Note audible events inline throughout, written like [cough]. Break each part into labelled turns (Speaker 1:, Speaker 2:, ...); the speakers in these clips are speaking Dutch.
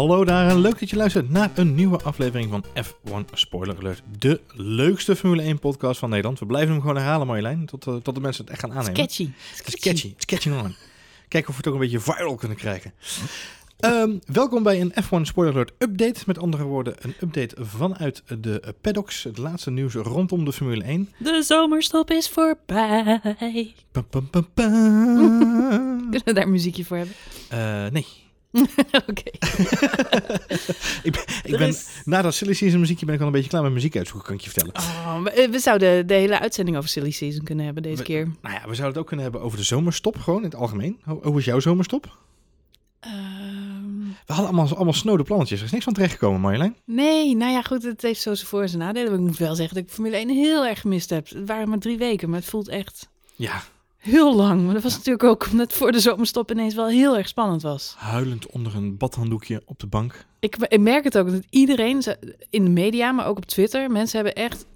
Speaker 1: Hallo daar, leuk dat je luistert naar een nieuwe aflevering van F1 Spoiler Alert. De leukste Formule 1 podcast van Nederland. We blijven hem gewoon herhalen, Marjolein, tot, uh, tot de mensen het echt gaan aannemen.
Speaker 2: Sketchy.
Speaker 1: Het is catchy on. Kijken of we het ook een beetje viral kunnen krijgen. Um, welkom bij een F1 Spoiler Alert update. Met andere woorden, een update vanuit de paddocks. Het laatste nieuws rondom de Formule 1.
Speaker 2: De zomerstop is voorbij. [laughs] Kunnen we daar muziekje voor hebben?
Speaker 1: Uh, nee. [laughs]
Speaker 2: Oké. [laughs]
Speaker 1: ik ben, ik ben is... na dat Silly Season muziekje ben ik wel een beetje klaar met muziek uitzoeken, kan ik je vertellen.
Speaker 2: Oh, we, we, zouden de hele uitzending over Silly Season kunnen hebben deze
Speaker 1: we,
Speaker 2: keer.
Speaker 1: Nou ja, we zouden het ook kunnen hebben over de zomerstop, gewoon in het algemeen. Hoe, hoe is jouw zomerstop?
Speaker 2: Um...
Speaker 1: We hadden allemaal, allemaal snode plannetjes. Er is niks van terechtgekomen, Marjolein.
Speaker 2: Nee, nou ja, goed, het heeft zo zijn voor- en zijn nadelen. Maar ik moet wel zeggen dat ik Formule 1 heel erg gemist heb. Het waren maar drie weken, maar het voelt echt...
Speaker 1: Ja,
Speaker 2: Heel lang, maar dat was ja. natuurlijk ook omdat het voor de zomerstop ineens wel heel erg spannend was.
Speaker 1: Huilend onder een badhanddoekje op de bank.
Speaker 2: Ik, ik merk het ook, dat iedereen in de media, maar ook op Twitter, mensen hebben echt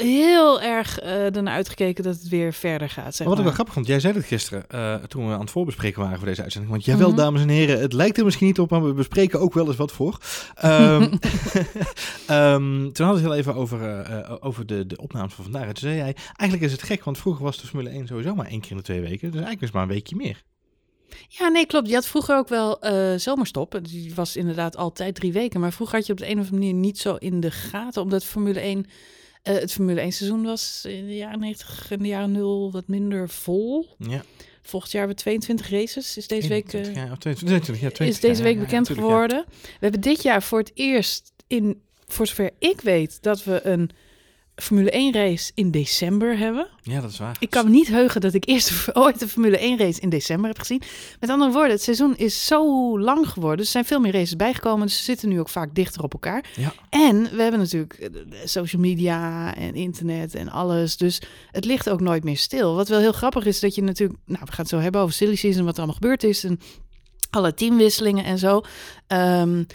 Speaker 2: heel erg uh, ernaar uitgekeken dat het weer verder gaat. Zeg
Speaker 1: wat ik
Speaker 2: maar.
Speaker 1: wel grappig vond, jij zei het gisteren uh, toen we aan het voorbespreken waren voor deze uitzending. Want jawel, mm -hmm. dames en heren, het lijkt er misschien niet op, maar we bespreken ook wel eens wat voor. Um, um, [laughs] [laughs] toen hadden we het heel even over, uh, over de, de opnames van vandaag. En toen zei jij, eigenlijk is het gek, want vroeger was de Formule 1 sowieso maar één keer in de twee weken. Dus eigenlijk is het maar een weekje meer.
Speaker 2: Ja, nee, klopt. Je had vroeger ook wel uh, zomerstop. Die was inderdaad altijd drie weken. Maar vroeger had je op de een of andere manier niet zo in de gaten, omdat Formule 1... Uh, het Formule 1 seizoen was in de jaren 90 en de jaren 0 wat minder vol.
Speaker 1: Ja.
Speaker 2: Volgend jaar hebben we 22 races. Is deze
Speaker 1: 21,
Speaker 2: week, uh,
Speaker 1: ja, 22, ja, 22,
Speaker 2: is deze week bekend geworden. We hebben dit jaar voor het eerst in, voor zover ik weet, dat we een Formule 1 race in december hebben.
Speaker 1: Ja, dat is waar.
Speaker 2: Ik kan me niet heugen dat ik eerst [laughs] ooit een Formule 1 race in december heb gezien. Met andere woorden, het seizoen is zo lang geworden. Dus er zijn veel meer races bijgekomen. Dus ze zitten nu ook vaak dichter op elkaar.
Speaker 1: Ja.
Speaker 2: En we hebben natuurlijk social media en internet en alles. Dus het ligt ook nooit meer stil. Wat wel heel grappig is, dat je natuurlijk... Nou, we gaan het zo hebben over silly season, wat er allemaal gebeurd is. En alle teamwisselingen en zo. Um,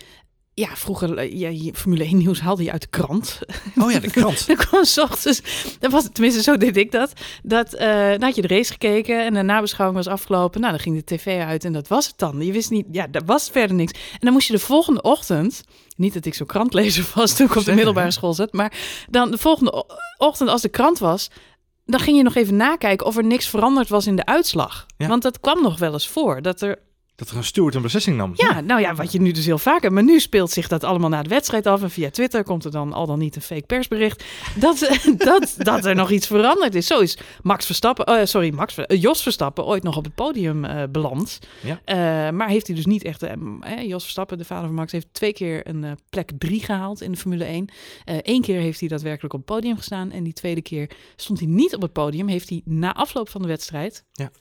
Speaker 2: ja, vroeger, ja, Formule 1 nieuws haalde je uit de krant.
Speaker 1: Oh ja, de krant. [laughs]
Speaker 2: dan kwam s ochtends, dat was, tenminste zo deed ik dat, dat uh, dan had je de race gekeken en de nabeschouwing was afgelopen. Nou, dan ging de tv uit en dat was het dan. Je wist niet, ja, daar was verder niks. En dan moest je de volgende ochtend, niet dat ik zo krantlezer was toen ik op de middelbare school zat, maar dan de volgende ochtend als de krant was, dan ging je nog even nakijken of er niks veranderd was in de uitslag. Ja. Want dat kwam nog wel eens voor, dat er
Speaker 1: dat er een steward een beslissing nam.
Speaker 2: Ja, nou ja, wat je nu dus heel vaak hebt. Maar nu speelt zich dat allemaal na de wedstrijd af. En via Twitter komt er dan al dan niet een fake persbericht. Dat, [laughs] dat, dat er nog iets veranderd is. Zo is Max Verstappen, uh, sorry, Max, uh, Jos Verstappen ooit nog op het podium uh, beland.
Speaker 1: Ja.
Speaker 2: maar heeft hij dus niet echt... Jos Verstappen, de vader van Max, heeft twee keer een plek drie gehaald in de Formule 1. Eén keer heeft hij daadwerkelijk op het podium gestaan. En die tweede keer stond hij niet op het podium. Heeft hij na afloop van de wedstrijd...
Speaker 1: Ja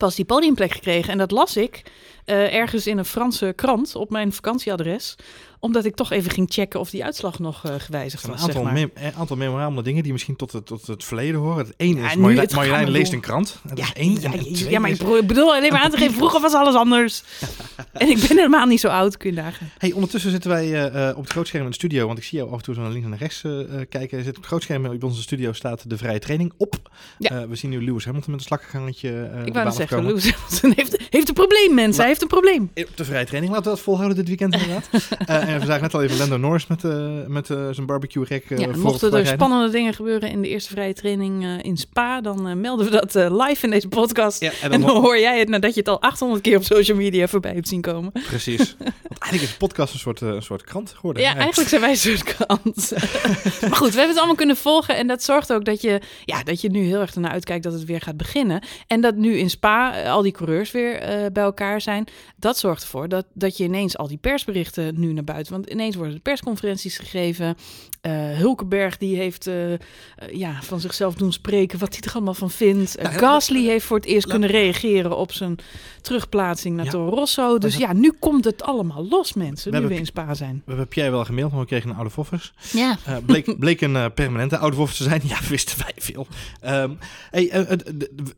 Speaker 2: pas die podiumplek gekregen. En dat las ik uh, ergens in een Franse krant op mijn vakantieadres omdat ik toch even ging checken of die uitslag nog uh, gewijzigd was.
Speaker 1: Een aantal,
Speaker 2: zeg maar.
Speaker 1: me aantal memorabele dingen die misschien tot het, tot het verleden horen. Het ene is, ja, Marjolein, Marjolein leest een krant. Dat
Speaker 2: ja,
Speaker 1: is één.
Speaker 2: Ja, ja, maar ik bedoel alleen maar aan te geven, vroeger was alles anders. [laughs] en ik ben helemaal niet zo oud, kun je dagen.
Speaker 1: Hey, ondertussen zitten wij uh, op het grootscherm in de studio, want ik zie jou af en toe zo naar links en naar rechts uh, kijken. Zit op het grootscherm in onze studio staat de vrije training op.
Speaker 2: Ja.
Speaker 1: we zien nu Lewis Hamilton met een slakkengangetje.
Speaker 2: ik wou net zeggen, Lewis Hamilton heeft, heeft een probleem, mensen. Hij heeft een probleem.
Speaker 1: Op de vrije training laten we dat volhouden dit weekend inderdaad. [laughs] en we zagen net al even Lando Norris met, uh, met uh, zijn barbecue rek. Uh,
Speaker 2: ja, mochten er spannende dingen gebeuren in de eerste vrije training in Spa, dan melden we dat live in deze podcast.
Speaker 1: Ja,
Speaker 2: en, dan, en dan hoor jij het nadat je het al 800 keer op social media voorbij hebt zien komen.
Speaker 1: Precies. [laughs] Want eigenlijk is de podcast een soort, een soort krant geworden.
Speaker 2: Ja, eigenlijk zijn wij een soort krant. [laughs] maar goed, we hebben het allemaal kunnen volgen en dat zorgt ook dat je, ja, dat je nu heel erg ernaar uitkijkt dat het weer gaat beginnen. En dat nu in Spa al die coureurs weer bij elkaar zijn. Dat zorgt ervoor dat, dat je ineens al die persberichten nu naar buiten, want ineens worden de persconferenties conferenties gegeven. Uh, Hulkenberg die heeft uh, uh, ja, van zichzelf doen spreken wat hij er allemaal van vindt. Nou, Gasly heeft voor het eerst kunnen reageren op zijn terugplaatsing naar ja. Toro Rosso. Dus ja, nu komt het allemaal los, mensen, we nu we in Spa zijn.
Speaker 1: We heb jij wel gemaild, maar we kregen een oude voffers.
Speaker 2: Ja.
Speaker 1: bleek, [laughs] bleek een permanente oude voffer te zijn. [laughs] Ja, wisten wij veel. Um, hey,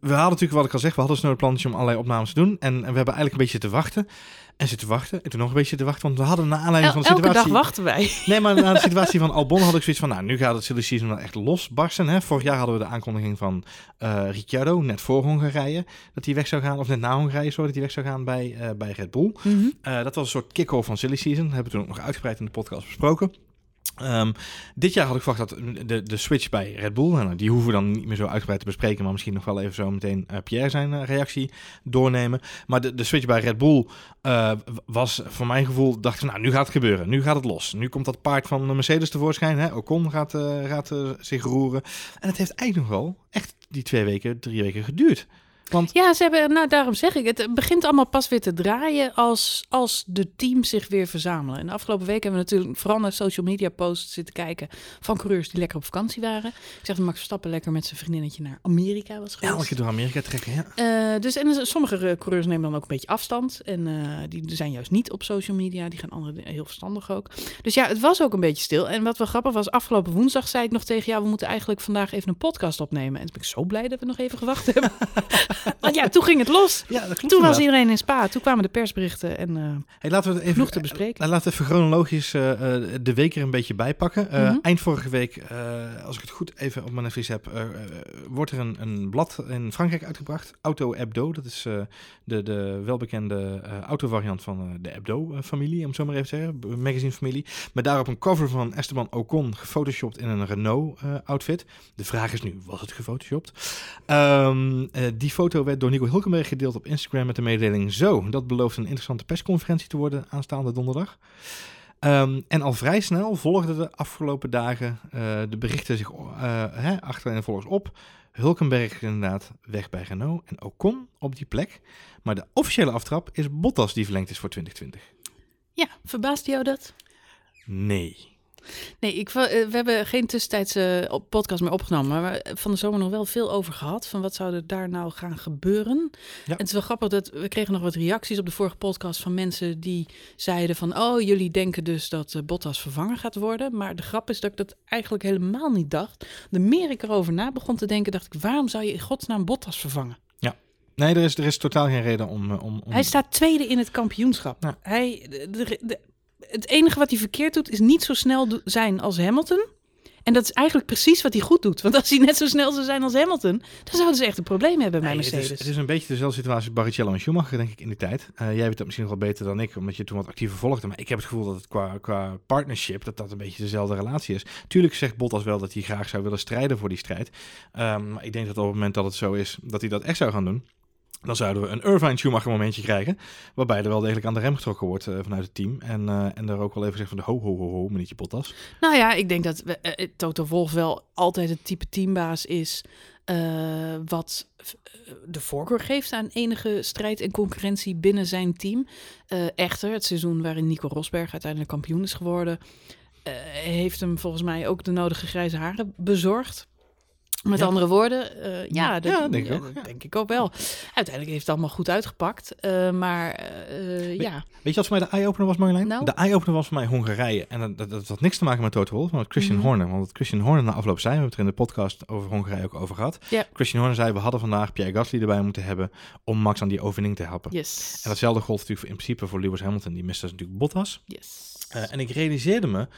Speaker 1: we hadden natuurlijk, wat ik al zeg, we hadden snel een plannetje om allerlei opnames te doen. En, en we hebben eigenlijk een beetje te wachten. En zitten wachten. En toen nog een beetje te wachten. Want we hadden na aanleiding
Speaker 2: El-
Speaker 1: van de
Speaker 2: elke
Speaker 1: situatie...
Speaker 2: dag wachten wij.
Speaker 1: Nee, maar na de [laughs] situatie van Albon had ik zoiets van... Nou, nu gaat het silly season wel echt losbarsten. Hè? Vorig jaar hadden we de aankondiging van eh Ricciardo, net voor Hongarije. Dat hij weg zou gaan. Of net na Hongarije, sorry, dat hij weg zou gaan bij, eh, bij Red Bull.
Speaker 2: Mhm.
Speaker 1: Eh, dat was een soort kick-off van silly season. Dat hebben we toen ook nog uitgebreid in de podcast besproken. Ehm, dit jaar had ik verwacht dat de, de switch bij Red Bull, nou, die hoeven we dan niet meer zo uitgebreid te bespreken, maar misschien nog wel even zo meteen eh, Pierre zijn eh, reactie doornemen. Maar de, de switch bij Red Bull eh, was voor mijn gevoel, dacht ik, nou nu gaat het gebeuren, nu gaat het los. Nu komt dat paard van de Mercedes tevoorschijn, hè? Ocon gaat, gaat zich roeren. En het heeft eigenlijk nog wel echt die twee weken, drie weken geduurd. Want
Speaker 2: Ja, ze hebben, nou daarom zeg ik, het begint allemaal pas weer te draaien als, als de teams zich weer verzamelen. En de afgelopen week hebben we natuurlijk vooral naar social media posts zitten kijken van coureurs die lekker op vakantie waren. Ik zeg dat Max Verstappen lekker met zijn vriendinnetje naar Amerika was geweest.
Speaker 1: elke keer door Amerika trekken, ja.
Speaker 2: Eh, dus en sommige coureurs nemen dan ook een beetje afstand. En eh, die zijn juist niet op social media. Die gaan andere heel verstandig ook. Dus ja, het was ook een beetje stil. En wat wel grappig was, afgelopen woensdag zei ik nog tegen jou... we moeten eigenlijk vandaag even een podcast opnemen. En toen ben ik zo blij dat we nog even gewacht hebben. [laughs] Want ja, toen ging het los.
Speaker 1: Ja, dat klopt
Speaker 2: Toen was iedereen in Spa. Toen kwamen de persberichten. En eh,
Speaker 1: Hey, laten we het even,
Speaker 2: te bespreken.
Speaker 1: eh, laten we even chronologisch eh, eh, de week er een beetje bij pakken. Eh,
Speaker 2: Mhm.
Speaker 1: Eind vorige week, eh, als ik het goed even op mijn netvlies heb, eh, eh, wordt er een, een blad in Frankrijk uitgebracht. Auto Hebdo, dat is eh, de, de welbekende eh, autovariant van eh, de Hebdo-familie, om het zo maar even te zeggen. Magazine-familie. Met daarop een cover van Esteban Ocon, gefotoshopt in een Renault-outfit. de vraag is nu, was het gefotoshopt? Ehm, eh, die foto werd door Nico Hulkenberg gedeeld op Instagram met de mededeling zo. Dat belooft een interessante persconferentie te worden aanstaande donderdag. Ehm, en al vrij snel volgden de afgelopen dagen eh, de berichten zich eh hè, achter en volgens op. Hulkenberg inderdaad weg bij Renault en Ocon op die plek. Maar de officiële aftrap is Bottas die verlengd is voor 2020.
Speaker 2: ja, verbaasde jou dat?
Speaker 1: Nee.
Speaker 2: Nee, ik, eh, we hebben geen tussentijdse op- podcast meer opgenomen. Maar we hebben van de zomer nog wel veel over gehad. Van wat zou er daar nou gaan gebeuren? En het is wel grappig dat we kregen nog wat reacties op de vorige podcast van mensen die zeiden van... Oh, jullie denken dus dat eh, Bottas vervangen gaat worden. Maar de grap is dat ik dat eigenlijk helemaal niet dacht. De meer ik erover na begon te denken, dacht ik... Waarom zou je in godsnaam Bottas vervangen?
Speaker 1: Nee, er is, er is totaal geen reden om... eh, om, om...
Speaker 2: Hij staat tweede in het kampioenschap.
Speaker 1: Ja.
Speaker 2: Hij, de, de- de- het enige wat hij verkeerd doet, is niet zo snel zijn als Hamilton. En dat is eigenlijk precies wat hij goed doet. Want als hij net zo snel zou zijn als Hamilton, dan zouden ze echt een probleem hebben bij
Speaker 1: Nee, het,
Speaker 2: Mercedes.
Speaker 1: is, het is een beetje dezelfde situatie als Barrichello en Schumacher, denk ik, in die tijd. Eh, jij weet dat misschien nog wel beter dan ik, omdat je toen wat actiever volgde. Maar ik heb het gevoel dat het qua, qua partnership, dat dat een beetje dezelfde relatie is. Tuurlijk zegt Bottas wel dat hij graag zou willen strijden voor die strijd. Ehm, maar ik denk dat op het moment dat het zo is, dat hij dat echt zou gaan doen. Dan zouden we een Irvine-Schumacher momentje krijgen. Waarbij er wel degelijk aan de rem getrokken wordt eh, vanuit het team. En, eh en er ook wel even zegt van de ho, ho, ho, ho, meneertje Bottas.
Speaker 2: Nou ja, ik denk dat eh, Toto Wolff wel altijd het type teambaas is... wat de voorkeur geeft aan enige strijd en concurrentie binnen zijn team. Echter, het seizoen waarin Nico Rosberg uiteindelijk kampioen is geworden... heeft hem volgens mij ook de nodige grijze haren bezorgd. Met
Speaker 1: Ja.
Speaker 2: andere woorden, eh, ja, dat,
Speaker 1: Ja, denk ik ook,
Speaker 2: dat
Speaker 1: ja.
Speaker 2: denk ik ook wel. Uiteindelijk heeft het allemaal goed uitgepakt. eh, maar eh, ja,
Speaker 1: Weet je wat voor mij de eye-opener was, Marjolein?
Speaker 2: Nou?
Speaker 1: De eye-opener was voor mij Hongarije. En dat, dat, dat had niks te maken met Toto Wolff, maar met Christian
Speaker 2: Mhm.
Speaker 1: Horner. Want wat Christian Horner na afloop zei, we hebben het er in de podcast over Hongarije ook over gehad. Christian Horner zei, we hadden vandaag Pierre Gasly erbij moeten hebben om Max aan die overwinning te helpen.
Speaker 2: yes.
Speaker 1: En datzelfde gold natuurlijk in principe voor Lewis Hamilton. Die miste dus natuurlijk Bottas.
Speaker 2: yes.
Speaker 1: En ik realiseerde me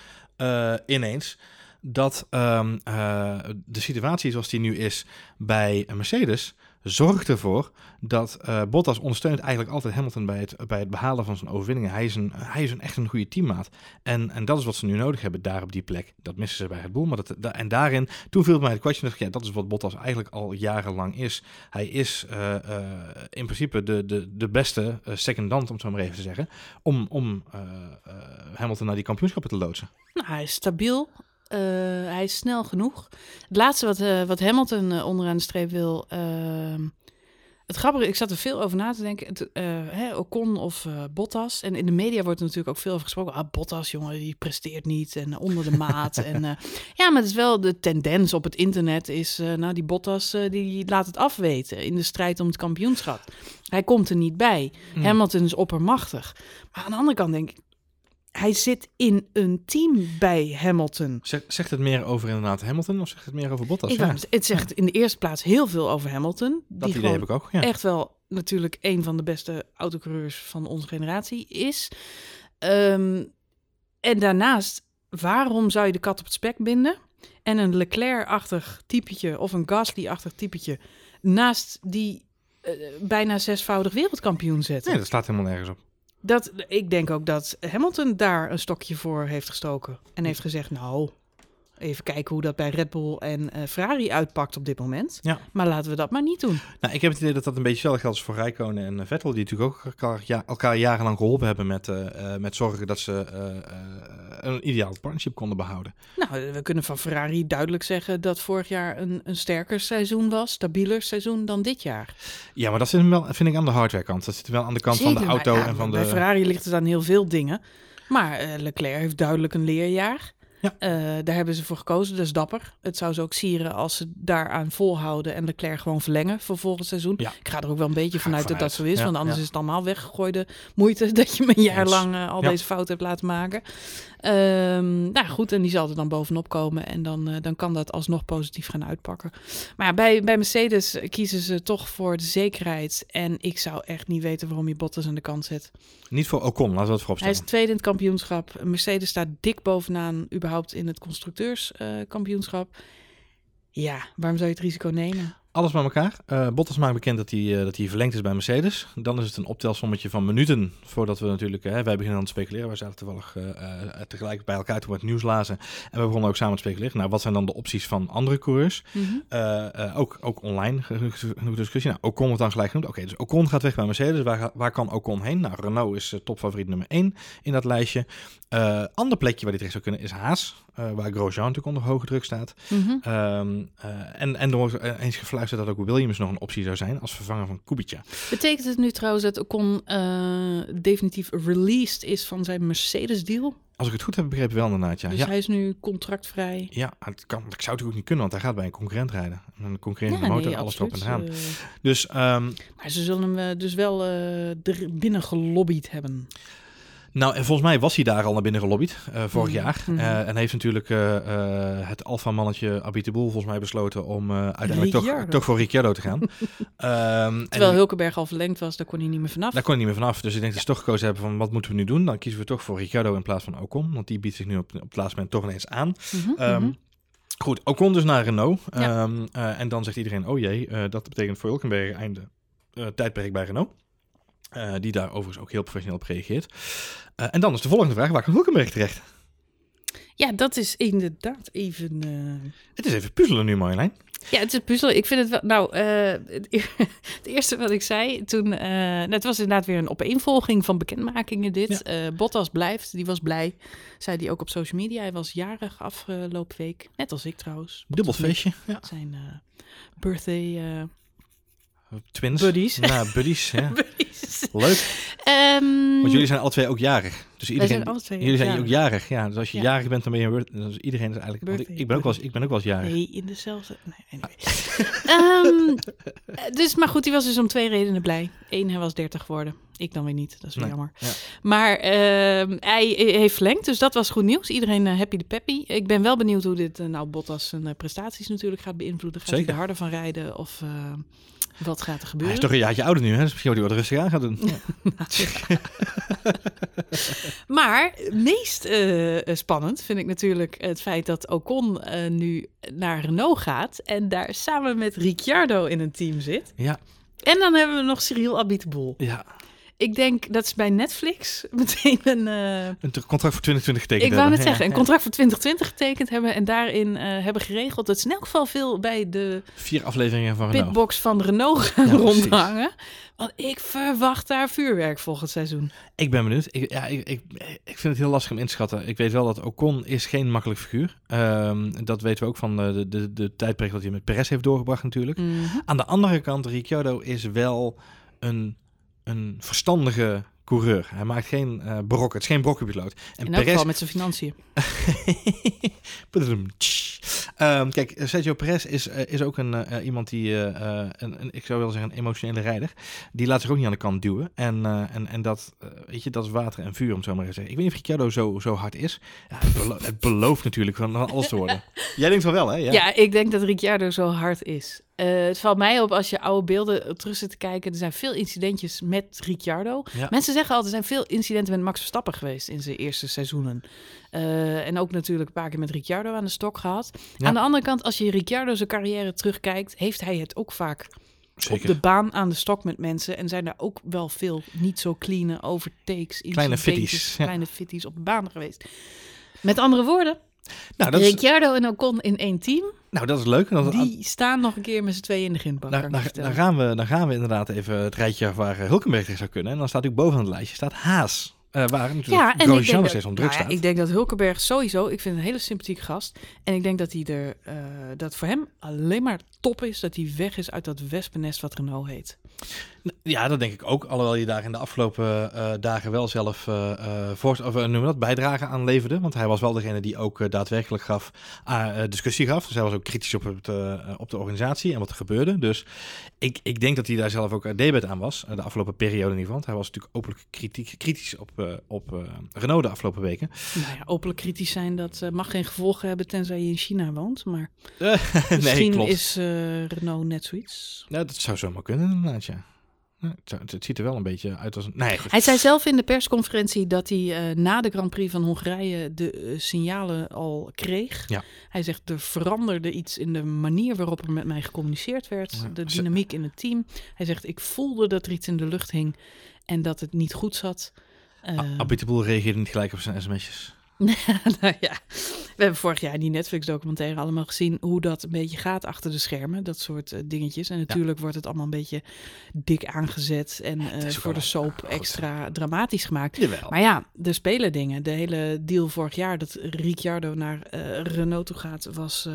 Speaker 1: ineens dat ehm, eh, de situatie zoals die nu is bij Mercedes zorgt ervoor dat eh, Bottas ondersteunt eigenlijk altijd Hamilton bij het, bij het behalen van zijn overwinningen. Hij is, een, hij is een, echt een goede teammaat. En, en dat is wat ze nu nodig hebben daar op die plek. Dat missen ze bij het Boel. Maar dat, da- en daarin, toen viel mij het kwartje. ik, Ja, dat is wat Bottas eigenlijk al jarenlang is. Hij is eh, in principe de, de, de beste secondant, om het zo maar even te zeggen. Om, om Hamilton naar die kampioenschappen te loodsen.
Speaker 2: Nou, hij is stabiel. Eh, hij is snel genoeg. Het laatste wat, eh, wat Hamilton eh, onderaan de streep wil. ehm, het grappige, ik zat er veel over na te denken. Het, hè, Ocon of Bottas. En in de media wordt er natuurlijk ook veel over gesproken. Ah, Bottas, jongen, die presteert niet en onder de [laughs] maat. en, ja, maar het is wel de tendens op het internet is, nou, die Bottas, die laat het afweten in de strijd om het kampioenschap. Hij komt er niet bij.
Speaker 1: Hmm.
Speaker 2: Hamilton is oppermachtig. Maar aan de andere kant denk ik, hij zit in een team bij Hamilton.
Speaker 1: Zeg, zegt het meer over inderdaad Hamilton of zegt het meer over Bottas?
Speaker 2: Ik
Speaker 1: Ja,
Speaker 2: het zegt in de eerste plaats heel veel over Hamilton.
Speaker 1: dat
Speaker 2: die
Speaker 1: idee heb ik ook. Ja.
Speaker 2: echt wel natuurlijk een van de beste autocoureurs van onze generatie is. Ehm, en daarnaast, waarom zou je de kat op het spek binden en een Leclerc-achtig typetje of een Gasly-achtig typetje naast die eh, bijna zesvoudig wereldkampioen zetten?
Speaker 1: Nee, dat staat helemaal nergens op.
Speaker 2: Dat, ik denk ook dat Hamilton daar een stokje voor heeft gestoken. En heeft gezegd, nou, even kijken hoe dat bij Red Bull en eh, Ferrari uitpakt op dit moment.
Speaker 1: Ja.
Speaker 2: Maar laten we dat maar niet doen.
Speaker 1: Nou, ik heb het idee dat dat een beetje hetzelfde geldt als voor Rijkonen en eh, Vettel, die natuurlijk ook elkaar, ja, elkaar jarenlang geholpen hebben met, eh, met zorgen dat ze een ideaal partnership konden behouden.
Speaker 2: Nou, we kunnen van Ferrari duidelijk zeggen dat vorig jaar een, een sterker seizoen was, stabieler seizoen dan dit jaar.
Speaker 1: Ja, maar dat zit hem wel, vind ik, aan de hardware kant. Dat zit wel aan de kant van de auto
Speaker 2: ja,
Speaker 1: en van
Speaker 2: Bij
Speaker 1: de...
Speaker 2: Ferrari ligt het aan heel veel dingen. Maar Leclerc heeft duidelijk een leerjaar.
Speaker 1: Ja.
Speaker 2: Eh, daar hebben ze voor gekozen, dat is dapper. Het zou ze ook sieren als ze daaraan volhouden en Leclerc gewoon verlengen voor volgend seizoen.
Speaker 1: Ja.
Speaker 2: Ik ga er ook wel een beetje vanuit dat dat zo is,
Speaker 1: Ja,
Speaker 2: want anders is het allemaal weggegooide moeite [laughs] dat je me een jaar lang eh, al deze fout hebt laten maken. Ehm, nou goed, en die zal er dan bovenop komen en dan, eh, dan kan dat alsnog positief gaan uitpakken. Maar ja, bij, bij Mercedes kiezen ze toch voor de zekerheid en ik zou echt niet weten waarom je Bottas aan de kant zet.
Speaker 1: Niet voor Ocon, laten we het voorop
Speaker 2: Hij is
Speaker 1: stellen.
Speaker 2: tweede in het kampioenschap. Mercedes staat dik bovenaan, überhaupt in het constructeurskampioenschap. ja, waarom zou je het risico nemen?
Speaker 1: Alles bij elkaar. Eh, Bottas maakt bekend dat hij, eh, dat hij verlengd is bij Mercedes. Dan is het een optelsommetje van minuten voordat we natuurlijk... eh, wij beginnen aan te speculeren. Wij zaten toevallig tegelijk bij elkaar toen we het nieuws lazen. En we begonnen ook samen te speculeren. Nou, wat zijn dan de opties van andere coureurs? Eh, ook, ook online genoeg discussie. Nou, Ocon wordt dan gelijk genoemd. Oké, dus Ocon gaat weg bij Mercedes. Waar, waar kan Ocon heen? Nou, Renault is topfavoriet nummer 1 in dat lijstje. Ander plekje waar hij terecht zou kunnen is Haas. waar Grosjean natuurlijk onder hoge druk staat.
Speaker 2: Mhm.
Speaker 1: Ehm, eh, en, en er wordt eens gefluisterd dat ook Williams nog een optie zou zijn als vervanger van Kubica.
Speaker 2: Betekent het nu trouwens dat Ocon eh, definitief released is van zijn Mercedes-deal?
Speaker 1: Als ik het goed heb begrepen wel inderdaad, ja.
Speaker 2: Dus
Speaker 1: ja.
Speaker 2: hij is nu contractvrij.
Speaker 1: Ja, het kan, dat zou natuurlijk ook niet kunnen, want hij gaat bij een concurrent rijden. Een concurrerende
Speaker 2: Ja,
Speaker 1: motor,
Speaker 2: nee,
Speaker 1: alles erop en.
Speaker 2: Eh,
Speaker 1: Dus ehm,
Speaker 2: maar ze zullen hem eh, dus wel er binnen gelobbyd hebben.
Speaker 1: Nou, en volgens mij was hij daar al naar binnen gelobbyd eh, vorig
Speaker 2: Mhm,
Speaker 1: jaar.
Speaker 2: mhm.
Speaker 1: Eh, en heeft natuurlijk eh, het alfamannetje Abit de Boel volgens mij besloten om uiteindelijk toch, toch voor Ricciardo te gaan. [laughs] Ehm,
Speaker 2: Terwijl
Speaker 1: en
Speaker 2: Hulkenberg al verlengd was, daar kon hij niet meer vanaf.
Speaker 1: daar kon hij niet meer vanaf. Dus ik denk dat ze toch gekozen hebben van wat moeten we nu doen? Dan kiezen we toch voor Ricciardo in plaats van Ocon. Want die biedt zich nu op, op het laatste moment toch ineens aan.
Speaker 2: Mhm,
Speaker 1: Ehm. Goed, Ocon dus naar Renault.
Speaker 2: Ja.
Speaker 1: Ehm, eh, en dan zegt iedereen, oh jee, dat betekent voor Hulkenberg einde tijdperk bij Renault. Eh, die daar overigens ook heel professioneel op reageert. Eh, en dan is de volgende vraag, waar kan Hulkenberg terecht?
Speaker 2: Ja, dat is inderdaad even... eh,
Speaker 1: Het is even puzzelen nu, Marjolein.
Speaker 2: Ja, het is een puzzel. Ik vind het wel... Nou, het, e- [laughs] het eerste wat ik zei toen... nou, het was inderdaad weer een opeenvolging van bekendmakingen dit. Bottas blijft, die was blij. Zei hij ook op social media. Hij was jarig afgelopen week. Net als ik trouwens.
Speaker 1: Dubbel feestje. Ja.
Speaker 2: Zijn birthday
Speaker 1: Twins.
Speaker 2: buddies.
Speaker 1: Nou, buddies, ja. [laughs]
Speaker 2: buddies.
Speaker 1: Leuk.
Speaker 2: Ehm,
Speaker 1: Want jullie zijn alle twee ook jarig. Dus iedereen,
Speaker 2: zijn alle twee
Speaker 1: jullie zijn
Speaker 2: jarig.
Speaker 1: ook jarig. Ja, dus als je
Speaker 2: Ja.
Speaker 1: jarig bent, dan ben je... Dus iedereen is eigenlijk... want ik,
Speaker 2: Birthday
Speaker 1: ik, ben ook wel eens, ik ben ook wel eens jarig.
Speaker 2: Nee, in dezelfde... Nee, anyway. [laughs] Ehm, dus, maar goed, die was dus om twee redenen blij. Eén, hij was 30 geworden. Ik dan weer niet, dat is weer
Speaker 1: Nee,
Speaker 2: jammer.
Speaker 1: ja.
Speaker 2: Maar ehm, hij heeft verlengd, dus dat was goed nieuws. Iedereen eh, happy de peppy. Ik ben wel benieuwd hoe dit, eh, nou, Bottas zijn eh, prestaties natuurlijk gaat beïnvloeden. Gaat hij
Speaker 1: Zeker.
Speaker 2: er harder van rijden of eh, wat gaat er
Speaker 1: Hij
Speaker 2: gebeuren?
Speaker 1: is toch een jaartje ouder nu, hè? Dus misschien dat hij wat rustig aan gaat doen. Ja. [laughs]
Speaker 2: Maar meest eh, eh, spannend vind ik natuurlijk het feit dat Ocon eh, nu naar Renault gaat en daar samen met Ricciardo in een team zit.
Speaker 1: ja,
Speaker 2: En dan hebben we nog Cyril Abiteboul.
Speaker 1: ja.
Speaker 2: Ik denk dat ze bij Netflix [laughs] meteen een... eh,
Speaker 1: Een contract voor 2020 getekend
Speaker 2: ik wou net
Speaker 1: Ja,
Speaker 2: zeggen, een contract voor 2020 getekend hebben en daarin eh, hebben geregeld dat ze in elk geval veel bij de
Speaker 1: Vier afleveringen van Renault.
Speaker 2: pitbox van Renault [laughs] gaan
Speaker 1: Ja,
Speaker 2: rondhangen. Want ik verwacht daar vuurwerk volgend seizoen.
Speaker 1: Ik ben benieuwd. Ik, ja, ik, ik, ik vind het heel lastig om in te schatten. Ik weet wel dat Ocon is geen makkelijk figuur. Ehm dat weten we ook van de, de, de tijdperk dat hij met Perez heeft doorgebracht natuurlijk.
Speaker 2: Mhm.
Speaker 1: Aan de andere kant, Ricciardo is wel een, een verstandige coureur. Hij maakt geen eh brok. Het is geen brokkenpiloot. En
Speaker 2: In
Speaker 1: Perez...
Speaker 2: geval met zijn financiën. [laughs]
Speaker 1: Ehm, kijk, Sergio Perez is, eh, is ook een, eh, iemand die, een, een, ik zou wel zeggen, een emotionele rijder. Die laat zich ook niet aan de kant duwen. En, en, en dat, weet je, dat is water en vuur, om het zo maar te zeggen. Ik weet niet of Ricciardo zo, zo hard is. Ja, het, belo- het belooft natuurlijk van alles te worden. [laughs] Jij denkt van wel, hè? Ja.
Speaker 2: Ja. ik denk dat Ricciardo zo hard is. Eh, het valt mij op als je oude beelden terug zit te kijken. Er zijn veel incidentjes met Ricciardo.
Speaker 1: Ja.
Speaker 2: Mensen zeggen altijd, er zijn veel incidenten met Max Verstappen geweest in zijn eerste seizoenen. Eh, en ook natuurlijk een paar keer met Ricciardo aan de stok gehad.
Speaker 1: Ja.
Speaker 2: Aan de andere kant, als je Ricciardo zijn carrière terugkijkt, heeft hij het ook vaak
Speaker 1: Zeker.
Speaker 2: op de baan aan de stok met mensen. En zijn daar ook wel veel niet zo clean overtakes,
Speaker 1: Kleine fitties, ja.
Speaker 2: kleine fitties op de baan geweest. Met andere woorden,
Speaker 1: nou, dat is,
Speaker 2: Ricciardo en Ocon in één team,
Speaker 1: nou, dat is leuk. Dat-
Speaker 2: die staan nog een keer met z'n tweeën in de je
Speaker 1: daar,
Speaker 2: vertellen.
Speaker 1: daar, gaan we, daar gaan we inderdaad even het rijtje af waar eh, Hulkenberg tegen zou kunnen. En dan staat natuurlijk bovenaan het lijstje staat Haas. Eh waar natuurlijk
Speaker 2: Ja,
Speaker 1: Grosjean
Speaker 2: denk,
Speaker 1: nog steeds om druk
Speaker 2: nou ja,
Speaker 1: staat.
Speaker 2: ik denk dat Hulkenberg sowieso, ik vind een hele sympathieke gast. En ik denk dat hij er, eh, dat voor hem alleen maar top is dat hij weg is uit dat wespennest wat Renault heet.
Speaker 1: Ja, dat denk ik ook. Alhoewel je daar in de afgelopen eh, dagen wel zelf eh, voor, of, noem je dat, bijdrage aan leverde. Want hij was wel degene die ook daadwerkelijk gaf, ah, discussie gaf. Dus hij was ook kritisch op, het, op de organisatie en wat er gebeurde. Dus ik, ik denk dat hij daar zelf ook uh, debet aan was. de afgelopen periode in ieder geval. Want hij was natuurlijk openlijk kritiek, kritisch op, op Renault de afgelopen weken.
Speaker 2: Nou ja, openlijk kritisch zijn, dat mag geen gevolgen hebben tenzij je in China woont. Maar [laughs]
Speaker 1: nee,
Speaker 2: misschien
Speaker 1: klopt.
Speaker 2: is Renault net zoiets.
Speaker 1: Ja, dat zou zomaar kunnen inderdaad, ja. Het, het, ziet er wel een beetje uit als een... Nee.
Speaker 2: Hij zei zelf in de persconferentie dat hij eh, na de Grand Prix van Hongarije de eh, signalen al kreeg.
Speaker 1: Ja.
Speaker 2: Hij zegt er veranderde iets in de manier waarop er met mij gecommuniceerd werd,
Speaker 1: Ja.
Speaker 2: de dynamiek in het team. Hij zegt ik voelde dat er iets in de lucht hing en dat het niet goed zat.
Speaker 1: Boel reageerde niet gelijk op zijn sms'jes. [laughs]
Speaker 2: nou ja, we hebben vorig jaar die Netflix-documentaire allemaal gezien hoe dat een beetje gaat achter de schermen, dat soort eh, dingetjes. En natuurlijk wordt het allemaal een beetje dik aangezet en eh, voor
Speaker 1: wel-
Speaker 2: de soap extra dramatisch gemaakt.
Speaker 1: Jawel.
Speaker 2: Maar ja, er spelen dingen. De hele deal vorig jaar dat Ricciardo naar eh, Renault toe gaat, was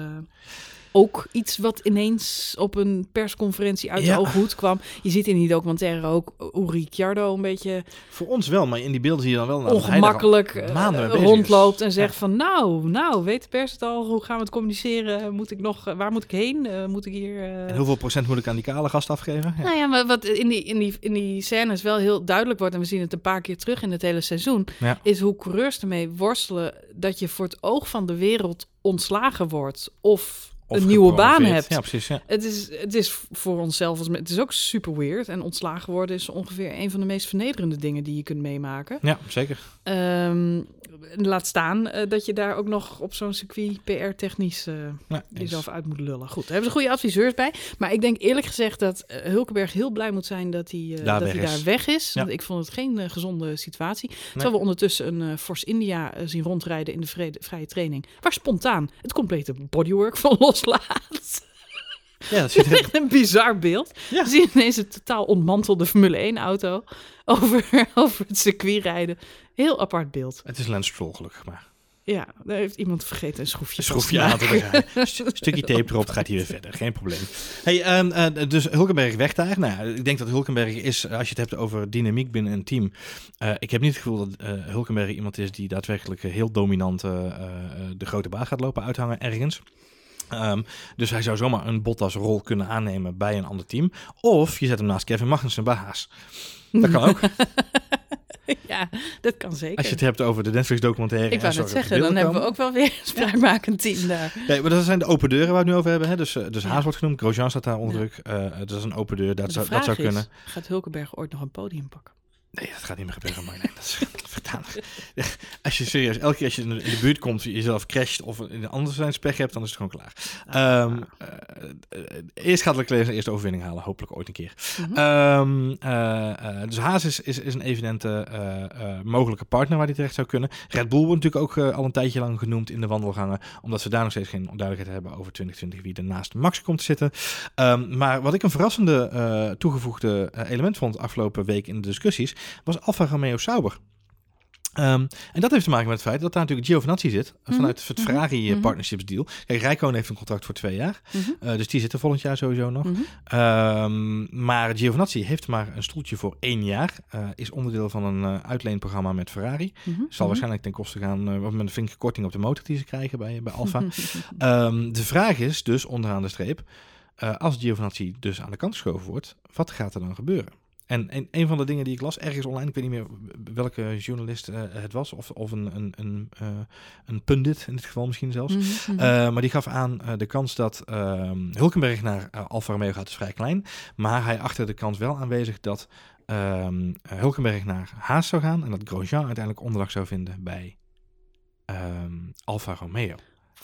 Speaker 2: ook iets wat ineens op een persconferentie uit
Speaker 1: Ja.
Speaker 2: de ooghoed kwam. Je ziet in die documentaire ook hoe Ricciardo een beetje
Speaker 1: Voor ons wel, maar in die beelden zie je dan wel...
Speaker 2: ongemakkelijk eh,
Speaker 1: maanden bezig
Speaker 2: rondloopt en zegt
Speaker 1: Ja.
Speaker 2: van nou, nou, weet de pers het al? Hoe gaan we het communiceren? Moet ik nog, eh, waar moet ik heen? Eh, moet ik hier... eh,
Speaker 1: En hoeveel procent moet ik aan die kale gast afgeven? Ja.
Speaker 2: nou ja, maar wat in die, in, die, in die scènes wel heel duidelijk wordt, en we zien het een paar keer terug in het hele seizoen, is hoe coureurs ermee worstelen dat je voor het oog van de wereld ontslagen wordt Of een nieuwe baan hebt.
Speaker 1: Ja, precies. Ja.
Speaker 2: Het is, het is voor onszelf, als, het is ook super weird. En ontslagen worden is ongeveer een van de meest vernederende dingen die je kunt meemaken.
Speaker 1: ja, zeker.
Speaker 2: Ehm, laat staan eh, dat je daar ook nog op zo'n circuit PR-technisch eh, jezelf uit moet lullen. Goed, daar hebben ze goede adviseurs bij. Maar ik denk eerlijk gezegd dat eh, Hulkenberg heel blij moet zijn dat hij,
Speaker 1: Daar
Speaker 2: dat
Speaker 1: weg
Speaker 2: hij
Speaker 1: is.
Speaker 2: daar weg is.
Speaker 1: Ja.
Speaker 2: Want ik vond het geen gezonde situatie. Terwijl we ondertussen een Force India zien rondrijden in de vrede- vrije training. Waar spontaan het complete bodywork van [laughs] loslaat.
Speaker 1: Ja, dat [laughs] er...
Speaker 2: Echt een bizar beeld.
Speaker 1: Ja.
Speaker 2: We zien ineens een totaal ontmantelde Formule 1-auto [laughs] over, over het circuit rijden. Heel apart beeld.
Speaker 1: Het is Lance Stroll gelukkig maar.
Speaker 2: Ja, daar heeft iemand vergeten een schroefje,
Speaker 1: Een schroefje aan te [laughs] Stukje tape erop, gaat hij weer verder. Geen probleem. Hey, ehm, eh, dus Hulkenberg weg daar. Nou, ik denk dat Hulkenberg is, als je het hebt over dynamiek binnen een team. eh, ik heb niet het gevoel dat eh, Hulkenberg iemand is die daadwerkelijk eh, heel dominant eh, eh, de grote baan gaat lopen uithangen ergens. Ehm, dus hij zou zomaar een Bottas-rol kunnen aannemen bij een ander team. Of je zet hem naast Kevin Magnussen bij Haas. Dat kan ook. [laughs]
Speaker 2: ja, dat kan zeker.
Speaker 1: Als je het hebt over de Netflix-documentaire.
Speaker 2: ik wou net zeggen, dan hebben we ook wel weer [laughs] een spraakmakend team daar.
Speaker 1: Nee, maar dat zijn de open deuren waar we het nu over hebben. Hè? Dus, eh, dus
Speaker 2: Ja.
Speaker 1: Haas wordt genoemd, Grosjean staat daar onder
Speaker 2: Ja.
Speaker 1: druk. Eh, dat is een open deur, dat, zou, dat zou
Speaker 2: is,
Speaker 1: kunnen.
Speaker 2: gaat Hulkenberg ooit nog een podium pakken?
Speaker 1: Nee, dat gaat niet meer gebeuren, maar nee, dat is. [laughs] [laughs] Als je serieus, elke keer als je in de, buurt komt, jezelf crasht of in een ander zijn pech hebt, dan is het gewoon klaar. Ehm, eh, eh, eerst gaat Leclerc zijn eerste overwinning halen, hopelijk ooit een keer.
Speaker 2: Mhm.
Speaker 1: Ehm, eh, dus Haas is, is, is een evidente mogelijke partner waar hij terecht zou kunnen. Red Bull wordt natuurlijk ook al een tijdje lang genoemd in de wandelgangen, omdat ze daar nog steeds geen onduidelijkheid hebben over 2020 wie er naast Max komt te zitten. Ehm, maar wat ik een verrassende toegevoegde element vond afgelopen week in de discussies, was Alfa Romeo Sauber. Ehm, en dat heeft te maken met het feit dat daar natuurlijk Giovinazzi zit,
Speaker 2: Mhm,
Speaker 1: vanuit het
Speaker 2: mhm,
Speaker 1: Ferrari
Speaker 2: mhm.
Speaker 1: partnerships deal. Kijk, Rijkoon heeft een contract voor twee jaar, eh, dus die zit er volgend jaar sowieso nog. Ehm, maar Giovinazzi heeft maar een stoeltje voor één jaar. eh, is onderdeel van een uh, uitleenprogramma met Ferrari. Zal waarschijnlijk ten koste gaan met een vinkje korting op de motor die ze krijgen bij, bij Alfa. [laughs] Ehm, de vraag is dus onderaan de streep. als Giovinazzi dus aan de kant geschoven wordt, wat gaat er dan gebeuren? En een, een van de dingen die ik las ergens online, ik weet niet meer welke journalist uh, het was, of, of een, een, een, uh, een pundit in dit geval misschien zelfs. Mm -hmm. uh, maar die gaf aan de kans dat ehm, Hulkenberg naar Alfa Romeo gaat is vrij klein. Maar hij achter de kans wel aanwezig dat um, Hulkenberg naar Haas zou gaan en dat Grosjean uiteindelijk onderdak zou vinden bij um, Alfa Romeo.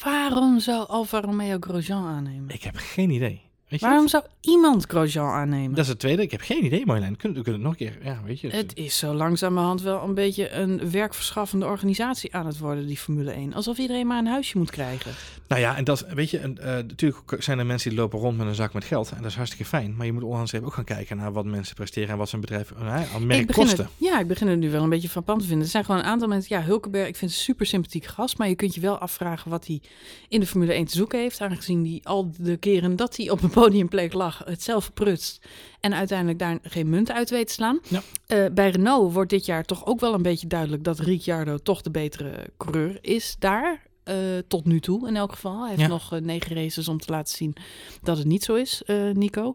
Speaker 2: Waarom zou Alfa Romeo Grosjean aannemen?
Speaker 1: Ik heb geen idee. Weet je
Speaker 2: Waarom
Speaker 1: het?
Speaker 2: zou iemand Grosjean aannemen?
Speaker 1: Dat is het tweede. Ik heb geen idee, Marjolein. Kunnen we het nog een keer... Ja, weet je.
Speaker 2: Het is zo langzamerhand wel een beetje een werkverschaffende organisatie aan het worden, die Formule 1. Alsof iedereen maar een huisje moet krijgen.
Speaker 1: Nou ja, en dat, weet je, en, uh, natuurlijk zijn er mensen die lopen rond met een zak met geld. En dat is hartstikke fijn. Maar je moet onderhand ook gaan kijken naar wat mensen presteren en wat zijn bedrijf uh, aan merk kosten.
Speaker 2: Het, ja, ik begin het nu wel een beetje frappant te vinden. Er zijn gewoon een aantal mensen... Ja, Hulkenberg, ik vind het een super sympathiek gast. Maar je kunt je wel afvragen wat hij in de Formule 1 te zoeken heeft. Aangezien hij al de keren dat hij op een podiumplek lag het zelf verprutst. En uiteindelijk daar geen munt uit weet te slaan.
Speaker 1: Ja.
Speaker 2: Uh, bij Renault wordt dit jaar toch ook wel een beetje duidelijk dat Ricciardo toch de betere coureur is daar. Uh, tot nu toe in elk geval. Hij heeft
Speaker 1: Ja.
Speaker 2: nog uh, negen races om te laten zien dat het niet zo is, Nico.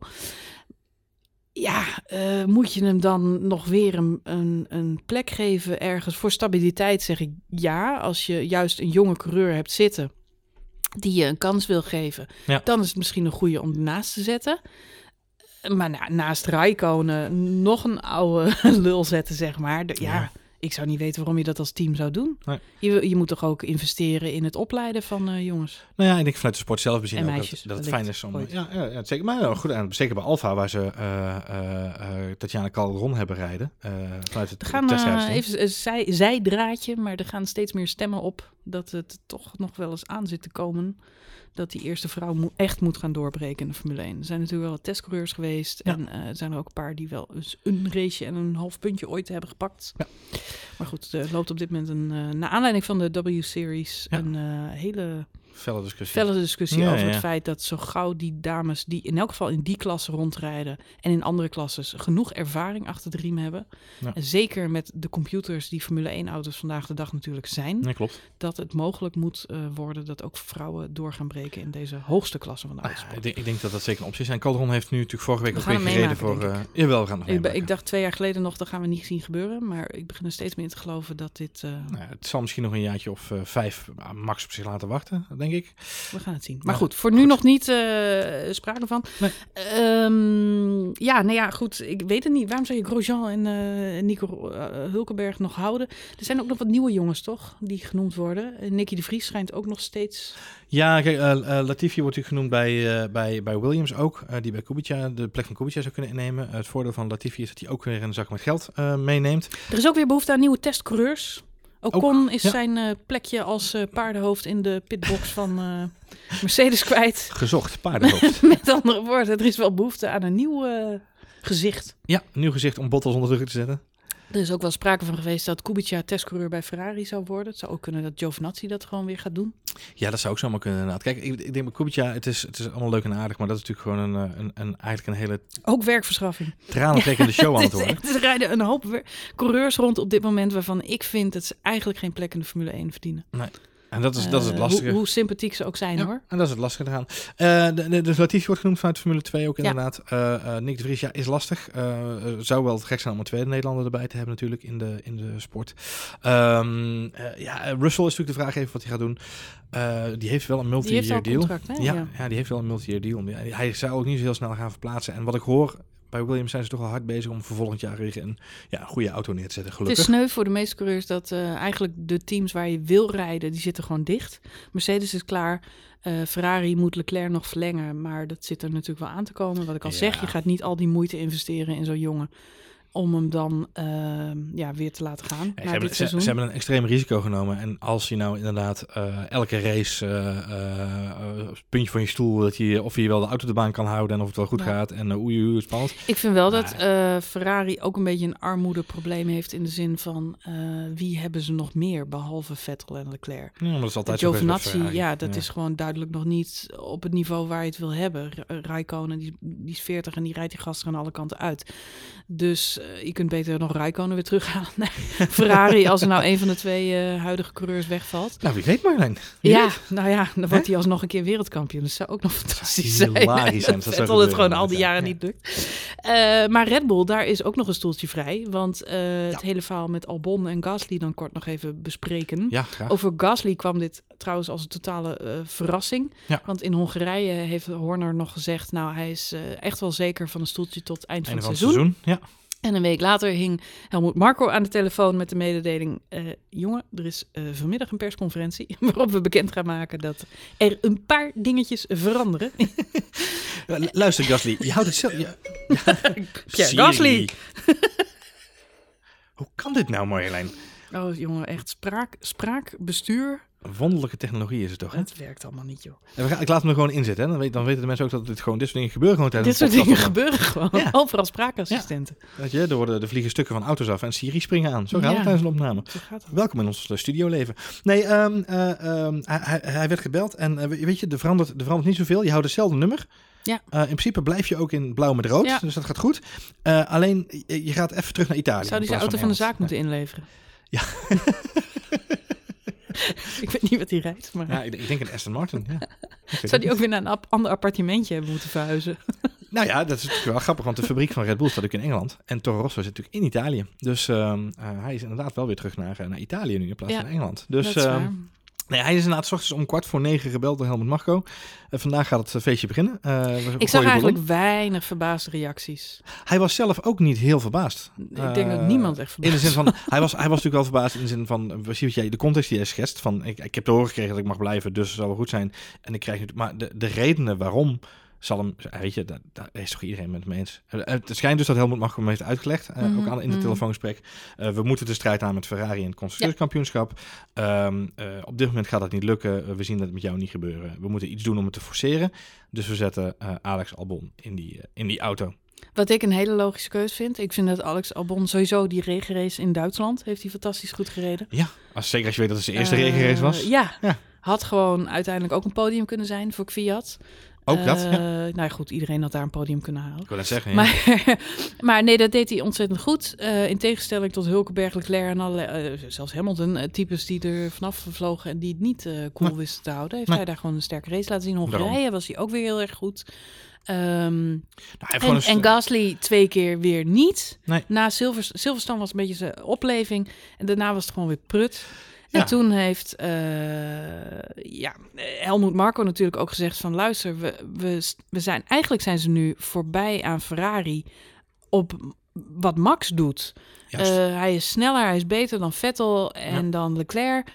Speaker 2: Ja, moet je hem dan nog weer een, een, een, plek geven ergens voor stabiliteit? Zeg ik ja. Als je juist een jonge coureur hebt zitten die je een kans wil geven,
Speaker 1: Ja.
Speaker 2: dan is het misschien een goede om ernaast te zetten. Maar na, naast Rijkonen nog een oude [laughs] lul zetten, zeg maar. De, ja.
Speaker 1: Ja.
Speaker 2: Ik zou niet weten waarom je dat als team zou doen.
Speaker 1: Nee.
Speaker 2: Je, je moet toch ook investeren in het opleiden van uh, jongens.
Speaker 1: Nou ja, ik denk vanuit de sport zelf bezien
Speaker 2: En
Speaker 1: ook
Speaker 2: meisjes,
Speaker 1: dat, dat het fijn is om... Ja, ja, ja, zeker. Maar ja, goed, en zeker bij Alfa, waar ze eh eh eh Tatjana Calderon hebben rijden. eh, vanuit het
Speaker 2: Er gaan uh, even een zij, zijdraadje, maar er gaan steeds meer stemmen op dat het toch nog wel eens aan zit te komen. Dat die eerste vrouw mo echt moet gaan doorbreken in de Formule 1. Er zijn natuurlijk wel testcoureurs geweest.
Speaker 1: Ja.
Speaker 2: En uh, er zijn er ook een paar die wel eens een raceje en een half puntje ooit hebben gepakt.
Speaker 1: Ja.
Speaker 2: Maar goed, er loopt op dit moment een, uh, naar aanleiding van de W-series,
Speaker 1: Ja.
Speaker 2: een uh, hele
Speaker 1: Felle discussie.
Speaker 2: felle discussie
Speaker 1: Ja,
Speaker 2: over
Speaker 1: ja.
Speaker 2: het feit dat zo gauw die dames die in elk geval in die klasse rondrijden en in andere klasses genoeg ervaring achter de riem hebben.
Speaker 1: Ja.
Speaker 2: En zeker met de computers die Formule 1 auto's vandaag de dag natuurlijk zijn,
Speaker 1: Nee, klopt.
Speaker 2: dat het mogelijk moet uh, worden dat ook vrouwen door gaan breken in deze hoogste klasse van de
Speaker 1: ja,
Speaker 2: autosport.
Speaker 1: ik, denk, ik denk dat dat zeker een optie is. En Calderon heeft nu natuurlijk vorige week
Speaker 2: We
Speaker 1: ook weer gereden voor... eh jawel, we gaan nog
Speaker 2: ik, ik dacht twee jaar geleden nog, dat gaan we niet zien gebeuren. Maar ik begin er steeds meer in te geloven dat dit... uh,
Speaker 1: Nou ja, het zal misschien nog een jaartje of uh, vijf uh, max op zich laten wachten, denk ik.
Speaker 2: we gaan het zien. Maar
Speaker 1: Maar
Speaker 2: goed, voor nu nog niet uh, sprake van.
Speaker 1: Nee.
Speaker 2: Um, ja, nou ja, goed. Ik weet het niet. Waarom zou je Grosjean en uh, Nico uh, Hulkenberg nog houden? Er zijn ook nog wat nieuwe jongens, toch? Die genoemd worden. Uh, Nicky de Vries schijnt ook nog steeds...
Speaker 1: Ja, kijk, uh, uh, Latifi wordt natuurlijk genoemd bij, uh, bij, bij Williams ook. Uh, die bij Kubica de plek van Kubica zou kunnen innemen. Uh, het voordeel van Latifi is dat hij ook weer een zak met geld uh, meeneemt.
Speaker 2: Er is ook weer behoefte aan nieuwe testcoureurs. Ocon
Speaker 1: Ook,
Speaker 2: is
Speaker 1: ja.
Speaker 2: zijn uh, plekje als uh, paardenhoofd in de pitbox van uh, Mercedes kwijt. [laughs]
Speaker 1: Gezocht, paardenhoofd.
Speaker 2: Met andere woorden, er is wel behoefte aan een nieuw gezicht.
Speaker 1: ja, een nieuw gezicht om Bottas onder druk te zetten.
Speaker 2: Er is ook wel sprake van geweest dat Kubica testcoureur bij Ferrari zou worden. Het zou ook kunnen dat Giovinazzi dat gewoon weer gaat doen.
Speaker 1: Ja, dat zou ook zomaar kunnen inderdaad. Kijk, ik, ik denk bij Kubica, het is, het is allemaal leuk en aardig, maar dat is natuurlijk gewoon een, een, een eigenlijk een hele
Speaker 2: Ook werkverschaffing.
Speaker 1: tranentrekkende [laughs] show aan het worden.
Speaker 2: echt- Er rijden een hoop coureurs rond op dit moment waarvan ik vind dat ze eigenlijk geen plek in de Formule 1 verdienen.
Speaker 1: En dat is, dat is het
Speaker 2: Eh,
Speaker 1: lastige.
Speaker 2: Hoe, hoe sympathiek ze ook zijn
Speaker 1: Ja,
Speaker 2: hoor.
Speaker 1: en dat is het lastige eraan. Eh de, de, Latifi wordt genoemd vanuit Formule 2 ook inderdaad. Eh Nick de Vries, ja, is lastig. Zou wel gek zijn om een tweede Nederlander erbij te hebben natuurlijk in de, in de sport. Eh, ja, Russell is natuurlijk de vraag even wat hij gaat doen. Die heeft wel een multi-year deal.
Speaker 2: contract, hè?
Speaker 1: Ja, ja. die heeft wel een multi-year deal. Hij zou ook niet zo heel snel gaan verplaatsen. En wat ik hoor, bij Williams zijn ze toch wel hard bezig om voor volgend jaar weer een, ja, goede auto neer te zetten,
Speaker 2: Het
Speaker 1: gelukkig.
Speaker 2: is sneu voor de meeste coureurs dat eh, eigenlijk de teams waar je wil rijden, die zitten gewoon dicht. Mercedes is klaar. Eh, Ferrari moet Leclerc nog verlengen, maar dat zit er natuurlijk wel aan te komen. Wat ik al
Speaker 1: Ja.
Speaker 2: zeg, je gaat niet al die moeite investeren in zo'n jongen om hem dan eh, ja, weer te laten gaan
Speaker 1: Ja, ze, hebben,
Speaker 2: dit
Speaker 1: ze,
Speaker 2: seizoen.
Speaker 1: ze hebben een extreem risico genomen. En als je nou inderdaad eh, elke race eh, eh, puntje van je stoel, dat je, of je wel de auto de baan kan houden en of het wel goed
Speaker 2: Ja.
Speaker 1: gaat. En uh, oei, oei, spannend.
Speaker 2: Ik vind wel dat Ferrari ook een beetje een armoedeprobleem heeft in de zin van wie hebben ze nog meer behalve Vettel en Leclerc?
Speaker 1: Ja, maar dat is altijd
Speaker 2: Giovinazzi, ja, dat is gewoon duidelijk nog niet op het niveau waar je het wil hebben. Rijkonen, die, die is 40 en die rijdt die gasten aan alle kanten uit. Dus eh, je kunt beter nog Rijkonen weer terughalen naar [laughs] Ferrari als er nou een van de twee eh, huidige coureurs wegvalt.
Speaker 1: Nou, wie weet. Wie
Speaker 2: Ja,
Speaker 1: weet.
Speaker 2: nou ja, dan wordt hij alsnog een keer wereldkampioen. Dat zou ook nog fantastisch zijn.
Speaker 1: hilarisch zijn [laughs] dat
Speaker 2: Dat het gewoon al die
Speaker 1: ja.
Speaker 2: jaren
Speaker 1: Ja.
Speaker 2: niet lukt. Eh, maar Red Bull, daar is ook nog een stoeltje vrij. Want het hele verhaal met Albon en Gasly dan kort nog even bespreken.
Speaker 1: Ja.
Speaker 2: Over Gasly kwam dit trouwens als een totale verrassing. Want in Hongarije heeft Horner nog gezegd... nou, hij is echt wel zeker van een stoeltje tot eind van het
Speaker 1: van het
Speaker 2: seizoen.
Speaker 1: seizoen. Ja.
Speaker 2: En een week later hing Helmoet Marco aan de telefoon met de mededeling... eh, jongen, er is eh, vanmiddag een persconferentie... [laughs] waarop we bekend gaan maken dat er een paar dingetjes veranderen. [laughs]
Speaker 1: Luister, Gasly, je houdt het zelf. [laughs] Ja.
Speaker 2: Pierre. Gasly.
Speaker 1: Hoe kan dit nou, Marjolein?
Speaker 2: Oh jongen, echt spraak, spraakbestuur.
Speaker 1: Wonderlijke technologie is het toch? Hè?
Speaker 2: Het werkt allemaal niet, joh.
Speaker 1: En we gaan, ik laat hem er gewoon inzetten. Hè? Dan, weet, dan weten de mensen ook dat dit gewoon dit soort dingen gebeuren gewoon tijdens
Speaker 2: Dit soort dingen gebeuren gewoon.
Speaker 1: Ja. [laughs]
Speaker 2: Overal spraakassistenten.
Speaker 1: Weet je, er, worden, er vliegen stukken van auto's af en Siri springen aan. Zo gaat
Speaker 2: Ja.
Speaker 1: het tijdens een opname.
Speaker 2: Zo gaat het.
Speaker 1: Welkom in ons eh, studioleven. Nee, ehm, eh, ehm, hij, hij- werd gebeld en eh, weet je, er verandert, er verandert niet zoveel. Je houdt hetzelfde nummer.
Speaker 2: Ja.
Speaker 1: In principe blijf je ook in blauw met rood,
Speaker 2: Ja.
Speaker 1: dus dat gaat goed. Alleen, je, gaat even terug naar Italië.
Speaker 2: Zou die zijn auto van de
Speaker 1: Engeland.
Speaker 2: zaak moeten inleveren?
Speaker 1: Ja. [laughs] [laughs]
Speaker 2: ik weet niet wat hij rijdt, maar...
Speaker 1: Ja, ik, ik denk een Aston Martin. Ja.
Speaker 2: Zou die ook weer naar een ap- ander appartementje hebben moeten verhuizen?
Speaker 1: Nou ja, dat is natuurlijk wel grappig, want de fabriek van Red Bull staat ook in Engeland. En Toro Rosso zit natuurlijk in Italië. Dus ehm, eh, hij is inderdaad wel weer terug naar, eh, naar Italië nu in plaats
Speaker 2: Ja,
Speaker 1: van Engeland. Dus
Speaker 2: dat is
Speaker 1: ehm. Nee, hij is inderdaad 's ochtends om kwart voor negen gebeld door Helmut Marco. En vandaag gaat het eh, feestje beginnen. Eh,
Speaker 2: Ik zag eigenlijk weinig verbaasde reacties.
Speaker 1: Hij was zelf ook niet heel verbaasd.
Speaker 2: Ik denk dat
Speaker 1: Eh,
Speaker 2: niemand echt
Speaker 1: In de
Speaker 2: verbaasd
Speaker 1: zin van, [laughs] hij was, hij was natuurlijk wel verbaasd in de zin van, precies wat jij, de context die jij schetst. Van, ik, ik heb te horen gekregen dat ik mag blijven, dus het zal wel goed zijn. En ik krijg nu, maar de, de redenen waarom zal hem, weet je, daar, daar is toch iedereen met me eens. Eh, Het schijnt dus dat Helmut Marko heeft uitgelegd, eh,
Speaker 2: Mhm,
Speaker 1: ook aan, in het
Speaker 2: mhm.
Speaker 1: telefoongesprek. Eh, we moeten de strijd aan met Ferrari in het constructeurskampioenschap. Ehm, eh, op dit moment gaat dat niet lukken. We zien dat met jou niet gebeuren. We moeten iets doen om het te forceren. Dus we zetten Alex Albon in die, in die auto.
Speaker 2: Wat ik een hele logische keus vind. Ik vind dat Alex Albon sowieso die regenrace in Duitsland heeft hij fantastisch goed gereden.
Speaker 1: Als, zeker als je weet dat het zijn eerste regenrace was.
Speaker 2: Ja.
Speaker 1: Ja.
Speaker 2: Had gewoon uiteindelijk ook een podium kunnen zijn voor Fiat.
Speaker 1: Ook dat,
Speaker 2: Eh,
Speaker 1: ja.
Speaker 2: Nou ja, goed, iedereen had daar een podium kunnen halen.
Speaker 1: Ik wil net zeggen, ja.
Speaker 2: Maar, [laughs] maar nee, dat deed hij ontzettend goed. Eh, in tegenstelling tot Hulkenberg, Leclerc en alle, eh, zelfs Hamilton, types die er vanaf vlogen en die het niet cool
Speaker 1: Nee.
Speaker 2: wisten te houden, heeft
Speaker 1: Nee.
Speaker 2: hij daar gewoon een sterke race laten zien.
Speaker 1: Daarom.
Speaker 2: Hongarije was hij ook weer heel erg goed. Ehm,
Speaker 1: Nou,
Speaker 2: en, en Gasly twee keer weer niet.
Speaker 1: Nee.
Speaker 2: Na Silver, Silverstone was een beetje zijn opleving. En daarna was het gewoon weer prut. En toen heeft eh, ja, Helmoet Marco natuurlijk ook gezegd van... luister, we, we, we zijn, eigenlijk zijn ze nu voorbij aan Ferrari op wat Max doet. Eh, hij is sneller, hij is beter dan Vettel en
Speaker 1: Ja.
Speaker 2: dan Leclerc.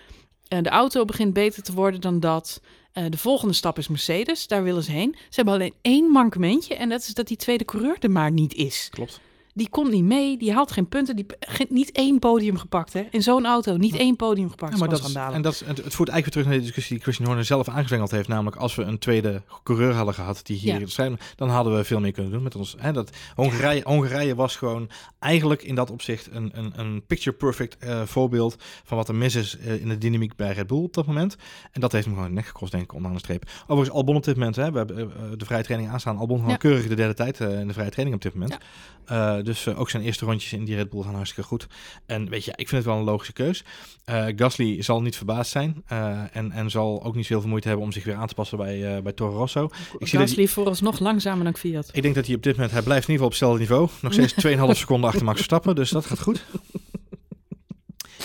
Speaker 2: En de auto begint beter te worden dan dat. De volgende stap is Mercedes, daar willen ze heen. Ze hebben alleen één mankementje en dat is dat die tweede coureur er maar niet is.
Speaker 1: Klopt.
Speaker 2: Die komt niet mee, die haalt geen punten, die niet één podium gepakt hè. In zo'n auto, niet één podium gepakt.
Speaker 1: Ja, maar
Speaker 2: dat is
Speaker 1: en dat, is- het, het voert eigenlijk weer terug naar de discussie die Christian Horner zelf aangezwengeld heeft. Namelijk als we een tweede coureur hadden gehad die hier
Speaker 2: Ja.
Speaker 1: in strijd, dan hadden we veel meer kunnen doen met ons. Hè, dat, Hongarije, Hongarije was gewoon eigenlijk in dat opzicht een, een, een picture perfect eh, voorbeeld van wat er mis is eh, in de dynamiek bij Red Bull op dat moment. En dat heeft hem gewoon nek gekost, denk ik, onderaan de streep. Overigens, Albon op dit moment, hè, we hebben eh, de vrije training aanstaan. Albon gewoon
Speaker 2: Ja.
Speaker 1: keurig de derde tijd in de vrije training op dit moment. Eh, dus eh, ook zijn eerste rondjes in die Red Bull gaan hartstikke goed. En weet je, ik vind het wel een logische keus. Eh, Gasly zal niet verbaasd zijn eh, en, en zal ook niet zoveel moeite hebben om zich weer aan te passen bij, eh, bij Toro Rosso. Ik zie
Speaker 2: Gasly vooralsnog langzamer dan Fiat.
Speaker 1: Ik denk dat hij op dit moment, hij blijft in ieder geval op hetzelfde niveau. Nog steeds [laughs] 2,5 seconden achter Max Verstappen, dus dat gaat goed.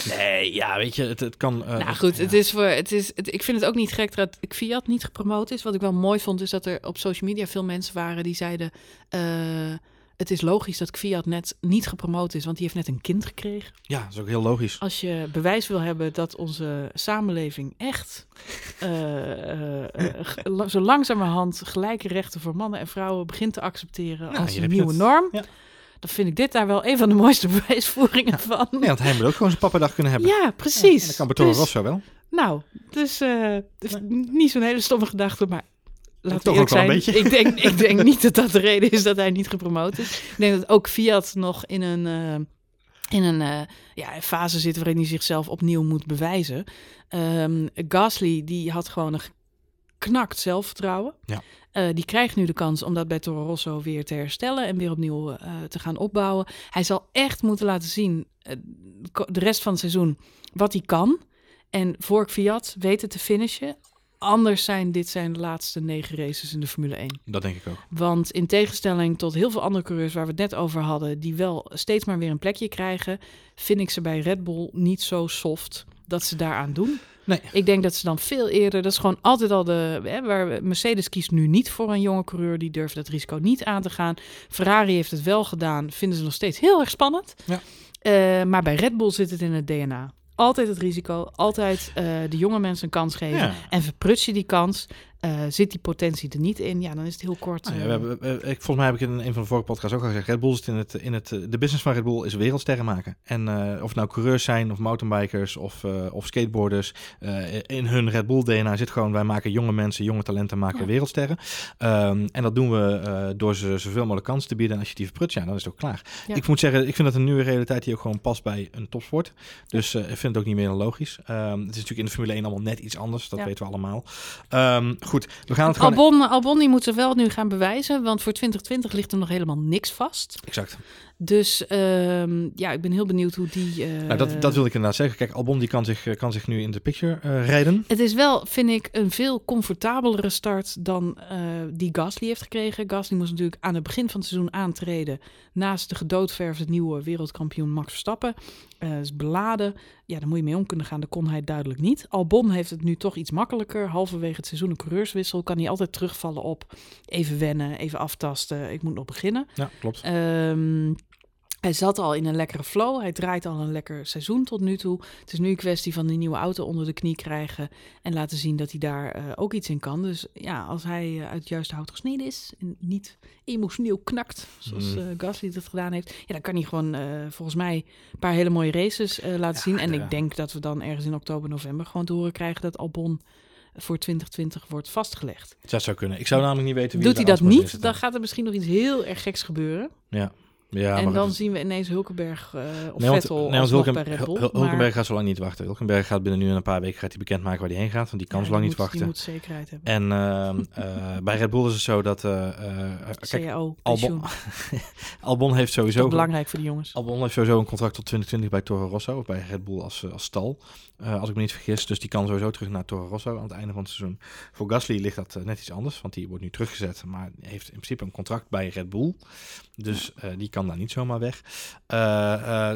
Speaker 1: Nee, ja, weet je, het, het kan... eh,
Speaker 2: nou goed,
Speaker 1: ja.
Speaker 2: het is voor, het is, het, ik vind het ook niet gek dat Fiat niet gepromoot is. Wat ik wel mooi vond, is dat er op social media veel mensen waren die zeiden... eh, het is logisch dat Fiat net niet gepromoot is, want die heeft net een kind gekregen.
Speaker 1: Ja, dat is ook heel logisch.
Speaker 2: Als je bewijs wil hebben dat onze samenleving echt eh, eh, eh, zo langzamerhand gelijke rechten voor mannen en vrouwen begint te accepteren
Speaker 1: Nou,
Speaker 2: als een nieuwe
Speaker 1: het.
Speaker 2: norm,
Speaker 1: Ja.
Speaker 2: dan vind ik dit daar wel een van de mooiste [laughs] bewijsvoeringen van.
Speaker 1: Nee, want hij moet ook gewoon zijn pappadag kunnen hebben.
Speaker 2: Ja, precies.
Speaker 1: En dat kan Toro
Speaker 2: Dus-
Speaker 1: Rosso wel.
Speaker 2: Nou, dus niet zo'n hele stomme gedachte, maar laat
Speaker 1: toch ook wel
Speaker 2: zijn.
Speaker 1: een beetje.
Speaker 2: Ik denk, ik denk niet dat dat de reden is dat hij niet gepromoot is. Ik denk dat ook Fiat nog in een, eh, in een eh, ja, fase zit waarin hij zichzelf opnieuw moet bewijzen. Ehm, Gasly, die had gewoon een knakt zelfvertrouwen.
Speaker 1: Ja.
Speaker 2: Eh, die krijgt nu de kans om dat bij Toro Rosso weer te herstellen en weer opnieuw te gaan opbouwen. Hij zal echt moeten laten zien de rest van het seizoen wat hij kan. En voor Fiat weten te finishen anders zijn. Dit zijn de laatste negen races in de Formule 1.
Speaker 1: Dat denk ik ook.
Speaker 2: Want in tegenstelling tot heel veel andere coureurs waar we het net over hadden, die wel steeds maar weer een plekje krijgen, vind ik ze bij Red Bull niet zo soft dat ze daaraan doen.
Speaker 1: Nee.
Speaker 2: Ik denk dat ze dan veel eerder, dat is gewoon altijd al de. Hè, waar Mercedes kiest nu niet voor een jonge coureur, die durft dat risico niet aan te gaan. Ferrari heeft het wel gedaan, vinden ze nog steeds heel erg spannend.
Speaker 1: Ja.
Speaker 2: Eh, maar bij Red Bull zit het in het DNA. Altijd het risico, altijd eh, de jonge mensen een kans geven.
Speaker 1: Ja.
Speaker 2: En verpruts je die kans, eh, zit die potentie er niet in, ja, dan is het heel kort.
Speaker 1: Nou ja,
Speaker 2: eh,
Speaker 1: we hebben, eh, ik, volgens mij heb ik in een van de vorige podcasts ook al gezegd. Red Bull zit in het, in het, de business van Red Bull is wereldsterren maken. En eh, of het nou coureurs zijn, of mountainbikers, of, eh, of skateboarders. eh, in hun Red Bull DNA zit gewoon, wij maken jonge mensen, jonge talenten maken
Speaker 2: Ja.
Speaker 1: wereldsterren. Ehm, en dat doen we eh, door ze zoveel mogelijk kansen te bieden. En als je die verprutst, ja, dan is het ook klaar.
Speaker 2: Ja.
Speaker 1: Ik moet zeggen, ik vind dat een nieuwe realiteit die ook gewoon past bij een topsport. Dus eh, ik vind het ook niet meer dan logisch. Ehm, het is natuurlijk in de Formule 1 allemaal net iets anders, dat weten we allemaal. Ehm, goed, we gaan het gewoon...
Speaker 2: Albon, Albon die moet zich wel nu gaan bewijzen, want voor 2020 ligt er nog helemaal niks vast.
Speaker 1: Exact.
Speaker 2: Dus ehm, ja, ik ben heel benieuwd hoe die... eh,
Speaker 1: Nou, dat, dat wil ik inderdaad zeggen. Kijk, Albon die kan zich, eh, kan zich nu in de picture eh, rijden.
Speaker 2: Het is wel, vind ik, een veel comfortabelere start dan die Gasly heeft gekregen. Gasly moest natuurlijk aan het begin van het seizoen aantreden. Naast de gedoodverfde nieuwe wereldkampioen Max Verstappen. Eh is beladen. Ja, daar moet je mee om kunnen gaan. Dat kon hij duidelijk niet. Albon heeft het nu toch iets makkelijker. Halverwege het seizoen een coureurswissel. Kan hij altijd terugvallen op even wennen, even aftasten. Ik moet nog beginnen.
Speaker 1: Ja, klopt.
Speaker 2: Ehm, hij zat al in een lekkere flow. Hij draait al een lekker seizoen tot nu toe. Het is nu een kwestie van die nieuwe auto onder de knie krijgen. En laten zien dat hij daar eh, ook iets in kan. Dus ja, als hij eh, uit het juiste hout gesneden is. En niet emotioneel knakt. Zoals eh, Gasly dat gedaan heeft. Ja, dan kan hij gewoon volgens mij een paar hele mooie races laten
Speaker 1: Ja,
Speaker 2: zien. En
Speaker 1: ja.
Speaker 2: ik denk dat we dan ergens in oktober, november gewoon te horen krijgen dat Albon voor 2020 wordt vastgelegd.
Speaker 1: Dat zou kunnen. Ik zou namelijk niet weten wie
Speaker 2: Doet hij dat niet, dan gaat er misschien nog iets heel erg geks gebeuren.
Speaker 1: Ja. Ja,
Speaker 2: en dan
Speaker 1: het-
Speaker 2: zien we ineens Hulkenberg eh of
Speaker 1: Nee,
Speaker 2: Vettel
Speaker 1: nee, want
Speaker 2: alsnog
Speaker 1: Hulken-
Speaker 2: bij Red Bull.
Speaker 1: Hul- Hul-
Speaker 2: maar
Speaker 1: Hulkenberg gaat zo lang niet wachten. Hulkenberg gaat binnen nu en een paar weken gaat hij bekendmaken waar hij heen gaat. Want die kan
Speaker 2: ja,
Speaker 1: zo lang
Speaker 2: die
Speaker 1: niet wachten.
Speaker 2: Die moet zekerheid hebben.
Speaker 1: En ehm, [laughs] eh, bij Red Bull is het zo dat... eh, kijk,
Speaker 2: CAO,
Speaker 1: Albon. [laughs] Albon heeft sowieso...
Speaker 2: belangrijk voor de jongens.
Speaker 1: Albon heeft sowieso een contract tot 2020 bij Toro Rosso, of bij Red Bull als, als stal, eh, als ik me niet vergis. Dus die kan sowieso terug naar Toro Rosso aan het einde van het seizoen. Voor Gasly ligt dat eh, net iets anders, want die wordt nu teruggezet, maar heeft in principe een contract bij Red Bull. Dus eh, die kan daar niet zomaar weg.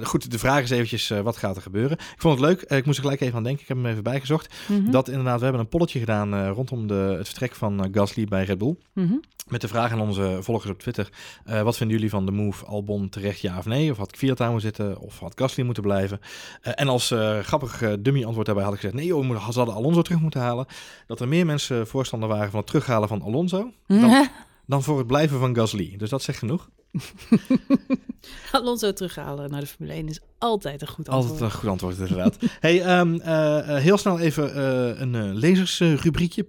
Speaker 1: Goed, de vraag is eventjes, wat gaat er gebeuren? Ik vond het leuk, ik moest er gelijk even aan denken, ik heb hem even bijgezocht.
Speaker 2: Mhm.
Speaker 1: Dat inderdaad, we hebben een polletje gedaan rondom de, het vertrek van Gasly bij Red Bull.
Speaker 2: Mhm.
Speaker 1: Met de vraag aan onze volgers op Twitter. eh, wat vinden jullie van de move Albon terecht ja of nee? Of had Kvyat aan moeten zitten? Of had Gasly moeten blijven? Eh, en als eh, grappig dummy antwoord daarbij had ik gezegd... nee joh, ze hadden Alonso terug moeten halen. Dat er meer mensen voorstander waren van het terughalen van Alonso... dan, dan voor het blijven van Gasly. Dus dat zegt genoeg. [laughs]
Speaker 2: Alonso terughalen naar de Formule 1 is altijd een goed antwoord.
Speaker 1: Altijd een goed antwoord inderdaad. hey, ehm, eh, eh, heel snel even een lezersrubriekje.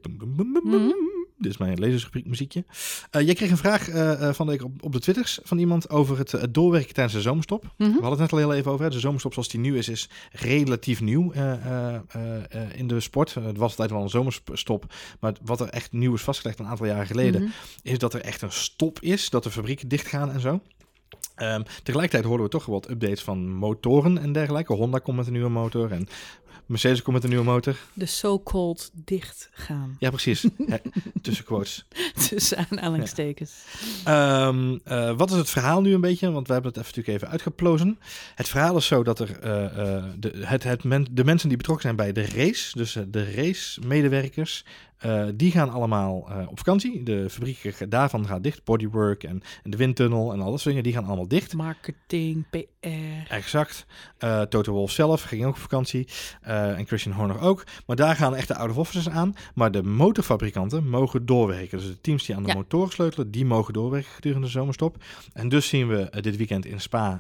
Speaker 1: Dit is mijn lezersrubriek muziekje. Eh, jij kreeg een vraag eh, eh, van de week op, op de Twitters van iemand over het, het doorwerken tijdens de zomerstop.
Speaker 2: Mhm.
Speaker 1: We hadden het net al heel even over. Hè. De zomerstop zoals die nu is, is relatief nieuw in de sport. Het was altijd wel een zomerstop. Maar wat er echt nieuw is vastgelegd een aantal jaren geleden,
Speaker 2: Mhm.
Speaker 1: is dat er echt een stop is. Dat de fabrieken dichtgaan en zo. Ehm, tegelijkertijd hoorden we toch wel wat updates van motoren en dergelijke. Honda komt met een nieuwe motor en Mercedes komt met een nieuwe motor.
Speaker 2: De so-called dicht gaan.
Speaker 1: Ja, precies. [laughs] Tussen quotes.
Speaker 2: Tussen aanhalingstekens.
Speaker 1: Ehm, eh, wat is het verhaal nu een beetje? Want we hebben het even, natuurlijk even uitgeplozen. Het verhaal is zo dat er eh, eh, de, het, het men- de mensen die betrokken zijn bij de race, dus de race-medewerkers, eh, die gaan allemaal eh, op vakantie. De fabriek daarvan gaat dicht. Bodywork en, en de windtunnel en al dat soort dingen, die gaan allemaal dicht.
Speaker 2: Marketing, PR.
Speaker 1: Exact. Eh Toto Wolff zelf ging ook op vakantie. en Christian Horner ook. Maar daar gaan echt de out of offices aan. Maar de motorfabrikanten mogen doorwerken. Dus de teams die aan de
Speaker 2: Ja.
Speaker 1: motoren sleutelen, die mogen doorwerken gedurende de zomerstop. En dus zien we dit weekend in Spa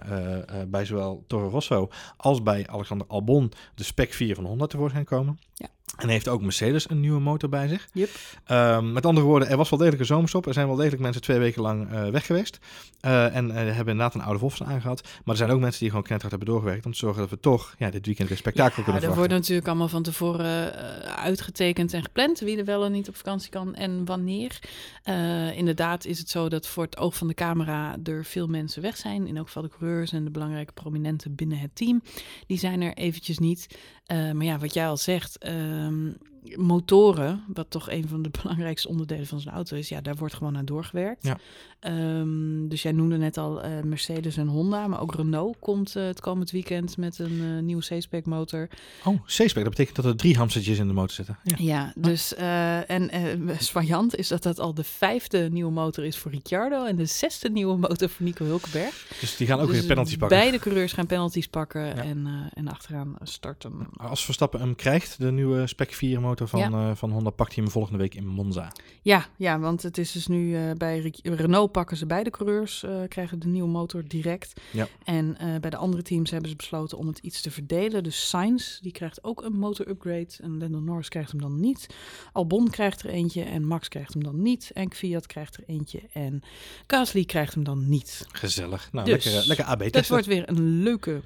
Speaker 1: bij zowel Toro Rosso als bij Alexander Albon de Spec 4 van Honda tevoorschijn komen.
Speaker 2: Ja.
Speaker 1: En heeft ook Mercedes een nieuwe motor bij zich.
Speaker 2: Yep.
Speaker 1: Ehm, met andere woorden, er was wel degelijk een zomerstop. Er zijn wel degelijk mensen twee weken lang eh, weg geweest. Eh, en eh, hebben inderdaad een oude office aangehad. Maar er zijn ook mensen die gewoon knetterhard hebben doorgewerkt. Om te zorgen dat we toch ja, dit weekend weer spektakel
Speaker 2: Ja,
Speaker 1: kunnen
Speaker 2: er
Speaker 1: verwachten.
Speaker 2: wordt natuurlijk allemaal van tevoren uitgetekend en gepland wie er wel en niet op vakantie kan en wanneer. Inderdaad is het zo dat voor het oog van de camera er veel mensen weg zijn. In elk geval de coureurs en de belangrijke prominenten binnen het team. Die zijn er eventjes niet. Eh, maar ja, wat jij al zegt, ehm, motoren, wat toch een van de [laughs] belangrijkste onderdelen van zijn auto is, ja, daar wordt gewoon aan doorgewerkt.
Speaker 1: Ja.
Speaker 2: Ehm, dus jij noemde net al eh, Mercedes en Honda, maar ook Renault komt eh, het komend weekend met een eh, nieuwe C-spec motor.
Speaker 1: Oh, C-spec, dat betekent dat er drie hamstertjes in de motor zitten. Ja.
Speaker 2: Ja, dus eh, en zwaaiant is dat dat al de vijfde nieuwe motor is voor Ricciardo en de zesde nieuwe motor voor Nico Hulkenberg.
Speaker 1: Dus die gaan ook
Speaker 2: Dus
Speaker 1: weer penalties pakken.
Speaker 2: Beide coureurs gaan penalties pakken
Speaker 1: Ja.
Speaker 2: en, en achteraan starten.
Speaker 1: Als Verstappen hem krijgt, de nieuwe Spec 4 motor van,
Speaker 2: Ja.
Speaker 1: eh, van Honda, pakt hij hem volgende week in Monza.
Speaker 2: Ja, ja, want het is dus nu eh, bij Renault pakken ze beide coureurs, eh, krijgen de nieuwe motor direct.
Speaker 1: Ja.
Speaker 2: En bij de andere teams hebben ze besloten om het iets te verdelen. Dus Sainz, die krijgt ook een motor upgrade en Lando Norris krijgt hem dan niet. Albon krijgt er eentje en Max krijgt hem dan niet. En Fiat krijgt er eentje en Gasly krijgt hem dan niet.
Speaker 1: Gezellig. Nou,
Speaker 2: Dus,
Speaker 1: lekker, lekker AB
Speaker 2: Dat wordt weer een leuke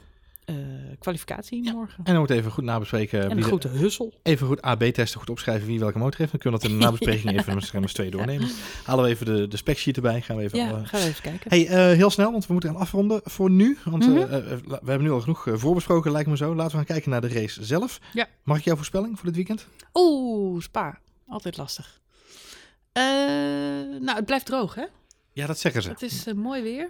Speaker 2: eh, kwalificatie morgen.
Speaker 1: En dan moet even goed nabespreken.
Speaker 2: En een grote hussel.
Speaker 1: Even goed AB testen, goed opschrijven wie welke motor heeft. Dan kunnen we dat in de [laughs] nabespreking even met z'n twee doornemen. Halen we even de, de spec sheet erbij. Gaan we even
Speaker 2: Ja,
Speaker 1: alle-
Speaker 2: gaan we even kijken.
Speaker 1: Hey, eh, heel snel, want we moeten gaan afronden voor nu. Want
Speaker 2: Mhm.
Speaker 1: eh, we hebben nu al genoeg voorbesproken, lijkt me zo. Laten we gaan kijken naar de race zelf.
Speaker 2: Ja.
Speaker 1: Mag ik jouw voorspelling voor dit weekend?
Speaker 2: Oeh, Spa. Altijd lastig. Nou, het blijft droog, hè?
Speaker 1: Ja, dat zeggen ze.
Speaker 2: Het is mooi weer.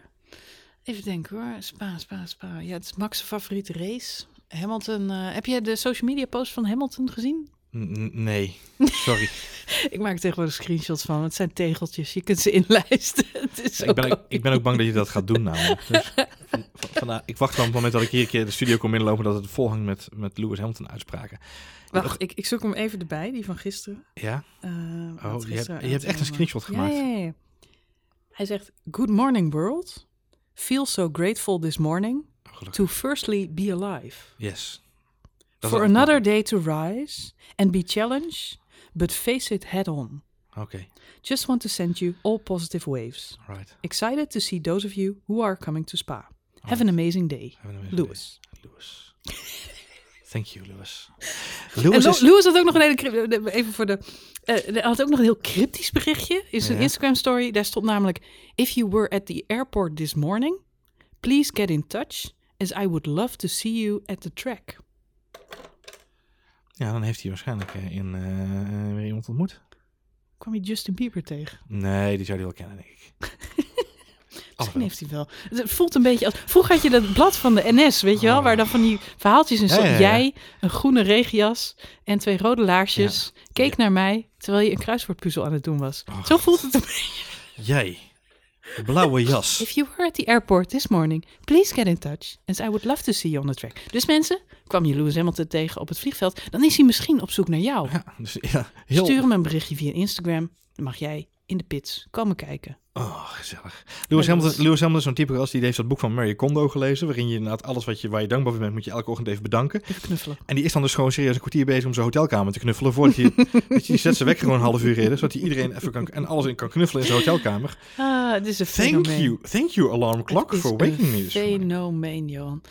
Speaker 2: Even denken hoor. Spa, Spa, Spa. Ja, het is Max' favoriete race. Hamilton. eh, heb je de social media post van Hamilton gezien?
Speaker 1: N- nee, [laughs] sorry.
Speaker 2: Ik maak er tegenwoordig screenshots van. Het zijn tegeltjes. Je kunt ze inlijsten. [laughs] Het is
Speaker 1: ik, ben,
Speaker 2: ook-
Speaker 1: ik ben ook bang dat je dat gaat doen namelijk. [laughs] Dus van, van- vandaar- ik wacht wel op het moment dat ik hier een keer de studio kom inlopen... dat het volhangt met, met Lewis Hamilton uitspraken.
Speaker 2: Wacht, ik, ik zoek hem even erbij. Die van gisteren.
Speaker 1: Ja?
Speaker 2: Eh,
Speaker 1: Oh, je hebt, je hebt echt een screenshot gemaakt.
Speaker 2: Ja, ja, ja. Hij zegt: Good morning, world. Feel so grateful this morning
Speaker 1: gelukkig.
Speaker 2: to firstly be alive.
Speaker 1: Yes. Dat
Speaker 2: For another day to rise and be challenged, but face it head on.
Speaker 1: Okay.
Speaker 2: Just want to send you all positive waves.
Speaker 1: right.
Speaker 2: Excited to see those of you who are coming to Spa. Have
Speaker 1: Alright.
Speaker 2: an amazing day.
Speaker 1: We hem even
Speaker 2: Lewis.
Speaker 1: weer. Lewis. [laughs] Thank you, Lewis. Lewis
Speaker 2: Lo-
Speaker 1: is...
Speaker 2: Lewis had ook nog een hele even voor de. hij had ook nog een heel cryptisch berichtje in zijn
Speaker 1: Ja.
Speaker 2: Instagram story. Daar stond namelijk: If you were at the airport this morning, please get in touch, as I would love to see you at the track.
Speaker 1: Ja, dan heeft hij waarschijnlijk eh, in, eh, weer iemand ontmoet.
Speaker 2: Kwam je Justin Bieber tegen?
Speaker 1: Nee, die zou hij wel kennen, denk ik. [laughs]
Speaker 2: Misschien heeft hij wel. Het voelt een beetje als. Vroeger had je dat blad van de NS, weet je wel,
Speaker 1: Oh.
Speaker 2: waar dan van die verhaaltjes in
Speaker 1: Ja,
Speaker 2: stond.
Speaker 1: ja, ja.
Speaker 2: Jij, een groene regenjas en twee rode laarsjes, keek naar mij terwijl je een kruiswoordpuzzel aan het doen was.
Speaker 1: Oh,
Speaker 2: Zo voelt het een beetje.
Speaker 1: Jij, blauwe jas.
Speaker 2: If you were at the airport this morning, please get in touch, as I would love to see you on the track. Dus mensen, kwam je Lewis Hamilton tegen op het vliegveld, dan is hij misschien op zoek naar jou.
Speaker 1: Ja, dus heel...
Speaker 2: Stuur hem een berichtje via Instagram, dan mag jij in de pits komen kijken.
Speaker 1: Oh, gezellig. Lewis
Speaker 2: dat
Speaker 1: Hamilton, Lewis Hamilton is zo'n type gast die heeft dat boek van Mary Kondo gelezen, waarin je inderdaad alles wat je, waar je dankbaar voor bent, moet je elke ochtend even bedanken.
Speaker 2: Even knuffelen.
Speaker 1: En die is dan dus gewoon serieus een kwartier bezig om zijn hotelkamer te knuffelen, voordat hij, [laughs] weet je, die zet zijn wekker gewoon een half uur eerder, zodat hij iedereen even kan, en alles in kan knuffelen in zijn hotelkamer.
Speaker 2: Ah, het is een
Speaker 1: Thank
Speaker 2: fenomeen.
Speaker 1: you, thank you alarm clock for waking me.
Speaker 2: Fenomeen, Johan.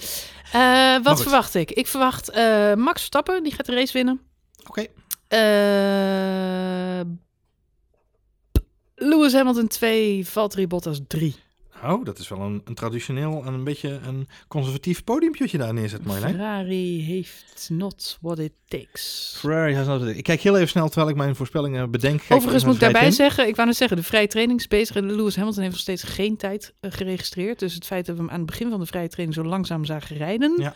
Speaker 2: Eh, wat verwacht ik? Ik verwacht eh, Max Verstappen, die gaat de race winnen.
Speaker 1: Oké,
Speaker 2: Eh, Lewis Hamilton 2, Valtteri Bottas 3.
Speaker 1: oh, dat is wel een, een traditioneel en een beetje een conservatief podiumpje daar neerzet, Marjolein.
Speaker 2: Ferrari heeft not what it takes.
Speaker 1: Ferrari has not- Ik kijk heel even snel terwijl ik mijn voorspellingen bedenk.
Speaker 2: Overigens moet ik daarbij zeggen, ik wou net zeggen, de vrije training is bezig en Lewis Hamilton heeft nog steeds geen tijd eh, geregistreerd. Dus het feit dat we hem aan het begin van de vrije training zo langzaam zagen rijden,
Speaker 1: Ja.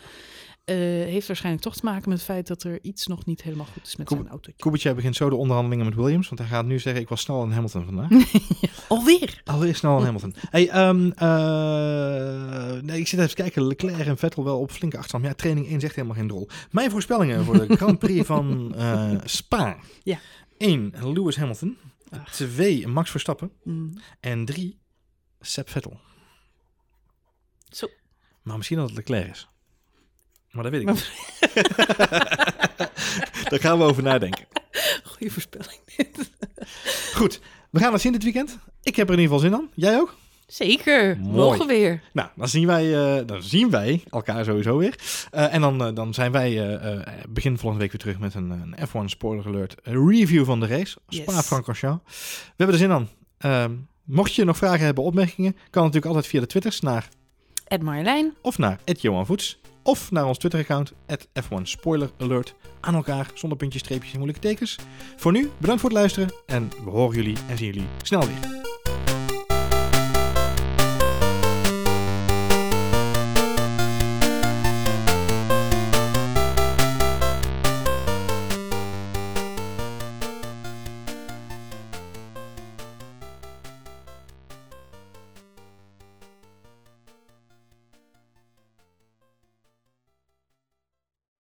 Speaker 2: Eh, heeft waarschijnlijk toch te maken met het feit dat er iets nog niet helemaal goed is met zijn autootje.
Speaker 1: Kubica begint zo de onderhandelingen met Williams, want hij gaat nu zeggen ik was snel aan Hamilton vandaag. [laughs]
Speaker 2: Alweer!
Speaker 1: Alweer snel aan Hamilton. Hey, ehm, eh, nee, ik zit even te kijken. Leclerc en Vettel wel op flinke achterstand. Ja, training 1 zegt helemaal geen drol. Mijn voorspellingen voor de Grand Prix van [laughs] eh, Spa.
Speaker 2: Ja.
Speaker 1: 1. Lewis Hamilton. 2. Max Verstappen.
Speaker 2: Mm.
Speaker 1: En 3. Seb Vettel.
Speaker 2: Zo.
Speaker 1: Maar misschien dat het Leclerc is. Maar dat weet ik niet. [laughs] Daar gaan we over nadenken.
Speaker 2: Goeie voorspelling.
Speaker 1: Goed, we gaan het zien dit weekend. Ik heb er in ieder geval zin aan. Jij ook?
Speaker 2: Zeker,
Speaker 1: Mooi.
Speaker 2: morgen weer.
Speaker 1: Nou, dan zien wij, eh, dan zien wij elkaar sowieso weer. Eh, en dan, eh, dan zijn wij eh, eh, begin volgende week weer terug met een, een F1 Spoiler Alert review van de race.
Speaker 2: Yes.
Speaker 1: Spa-Francorchamps. We hebben er zin aan. Ehm, mocht je nog vragen hebben, opmerkingen, kan natuurlijk altijd via de Twitters naar
Speaker 2: Ed Marjolein.
Speaker 1: of naar Johan Voets. Of naar ons Twitter-account, F1 Spoiler Alert. Aan elkaar, zonder puntjes, streepjes en moeilijke tekens. Voor nu, bedankt voor het luisteren en we horen jullie en zien jullie snel weer.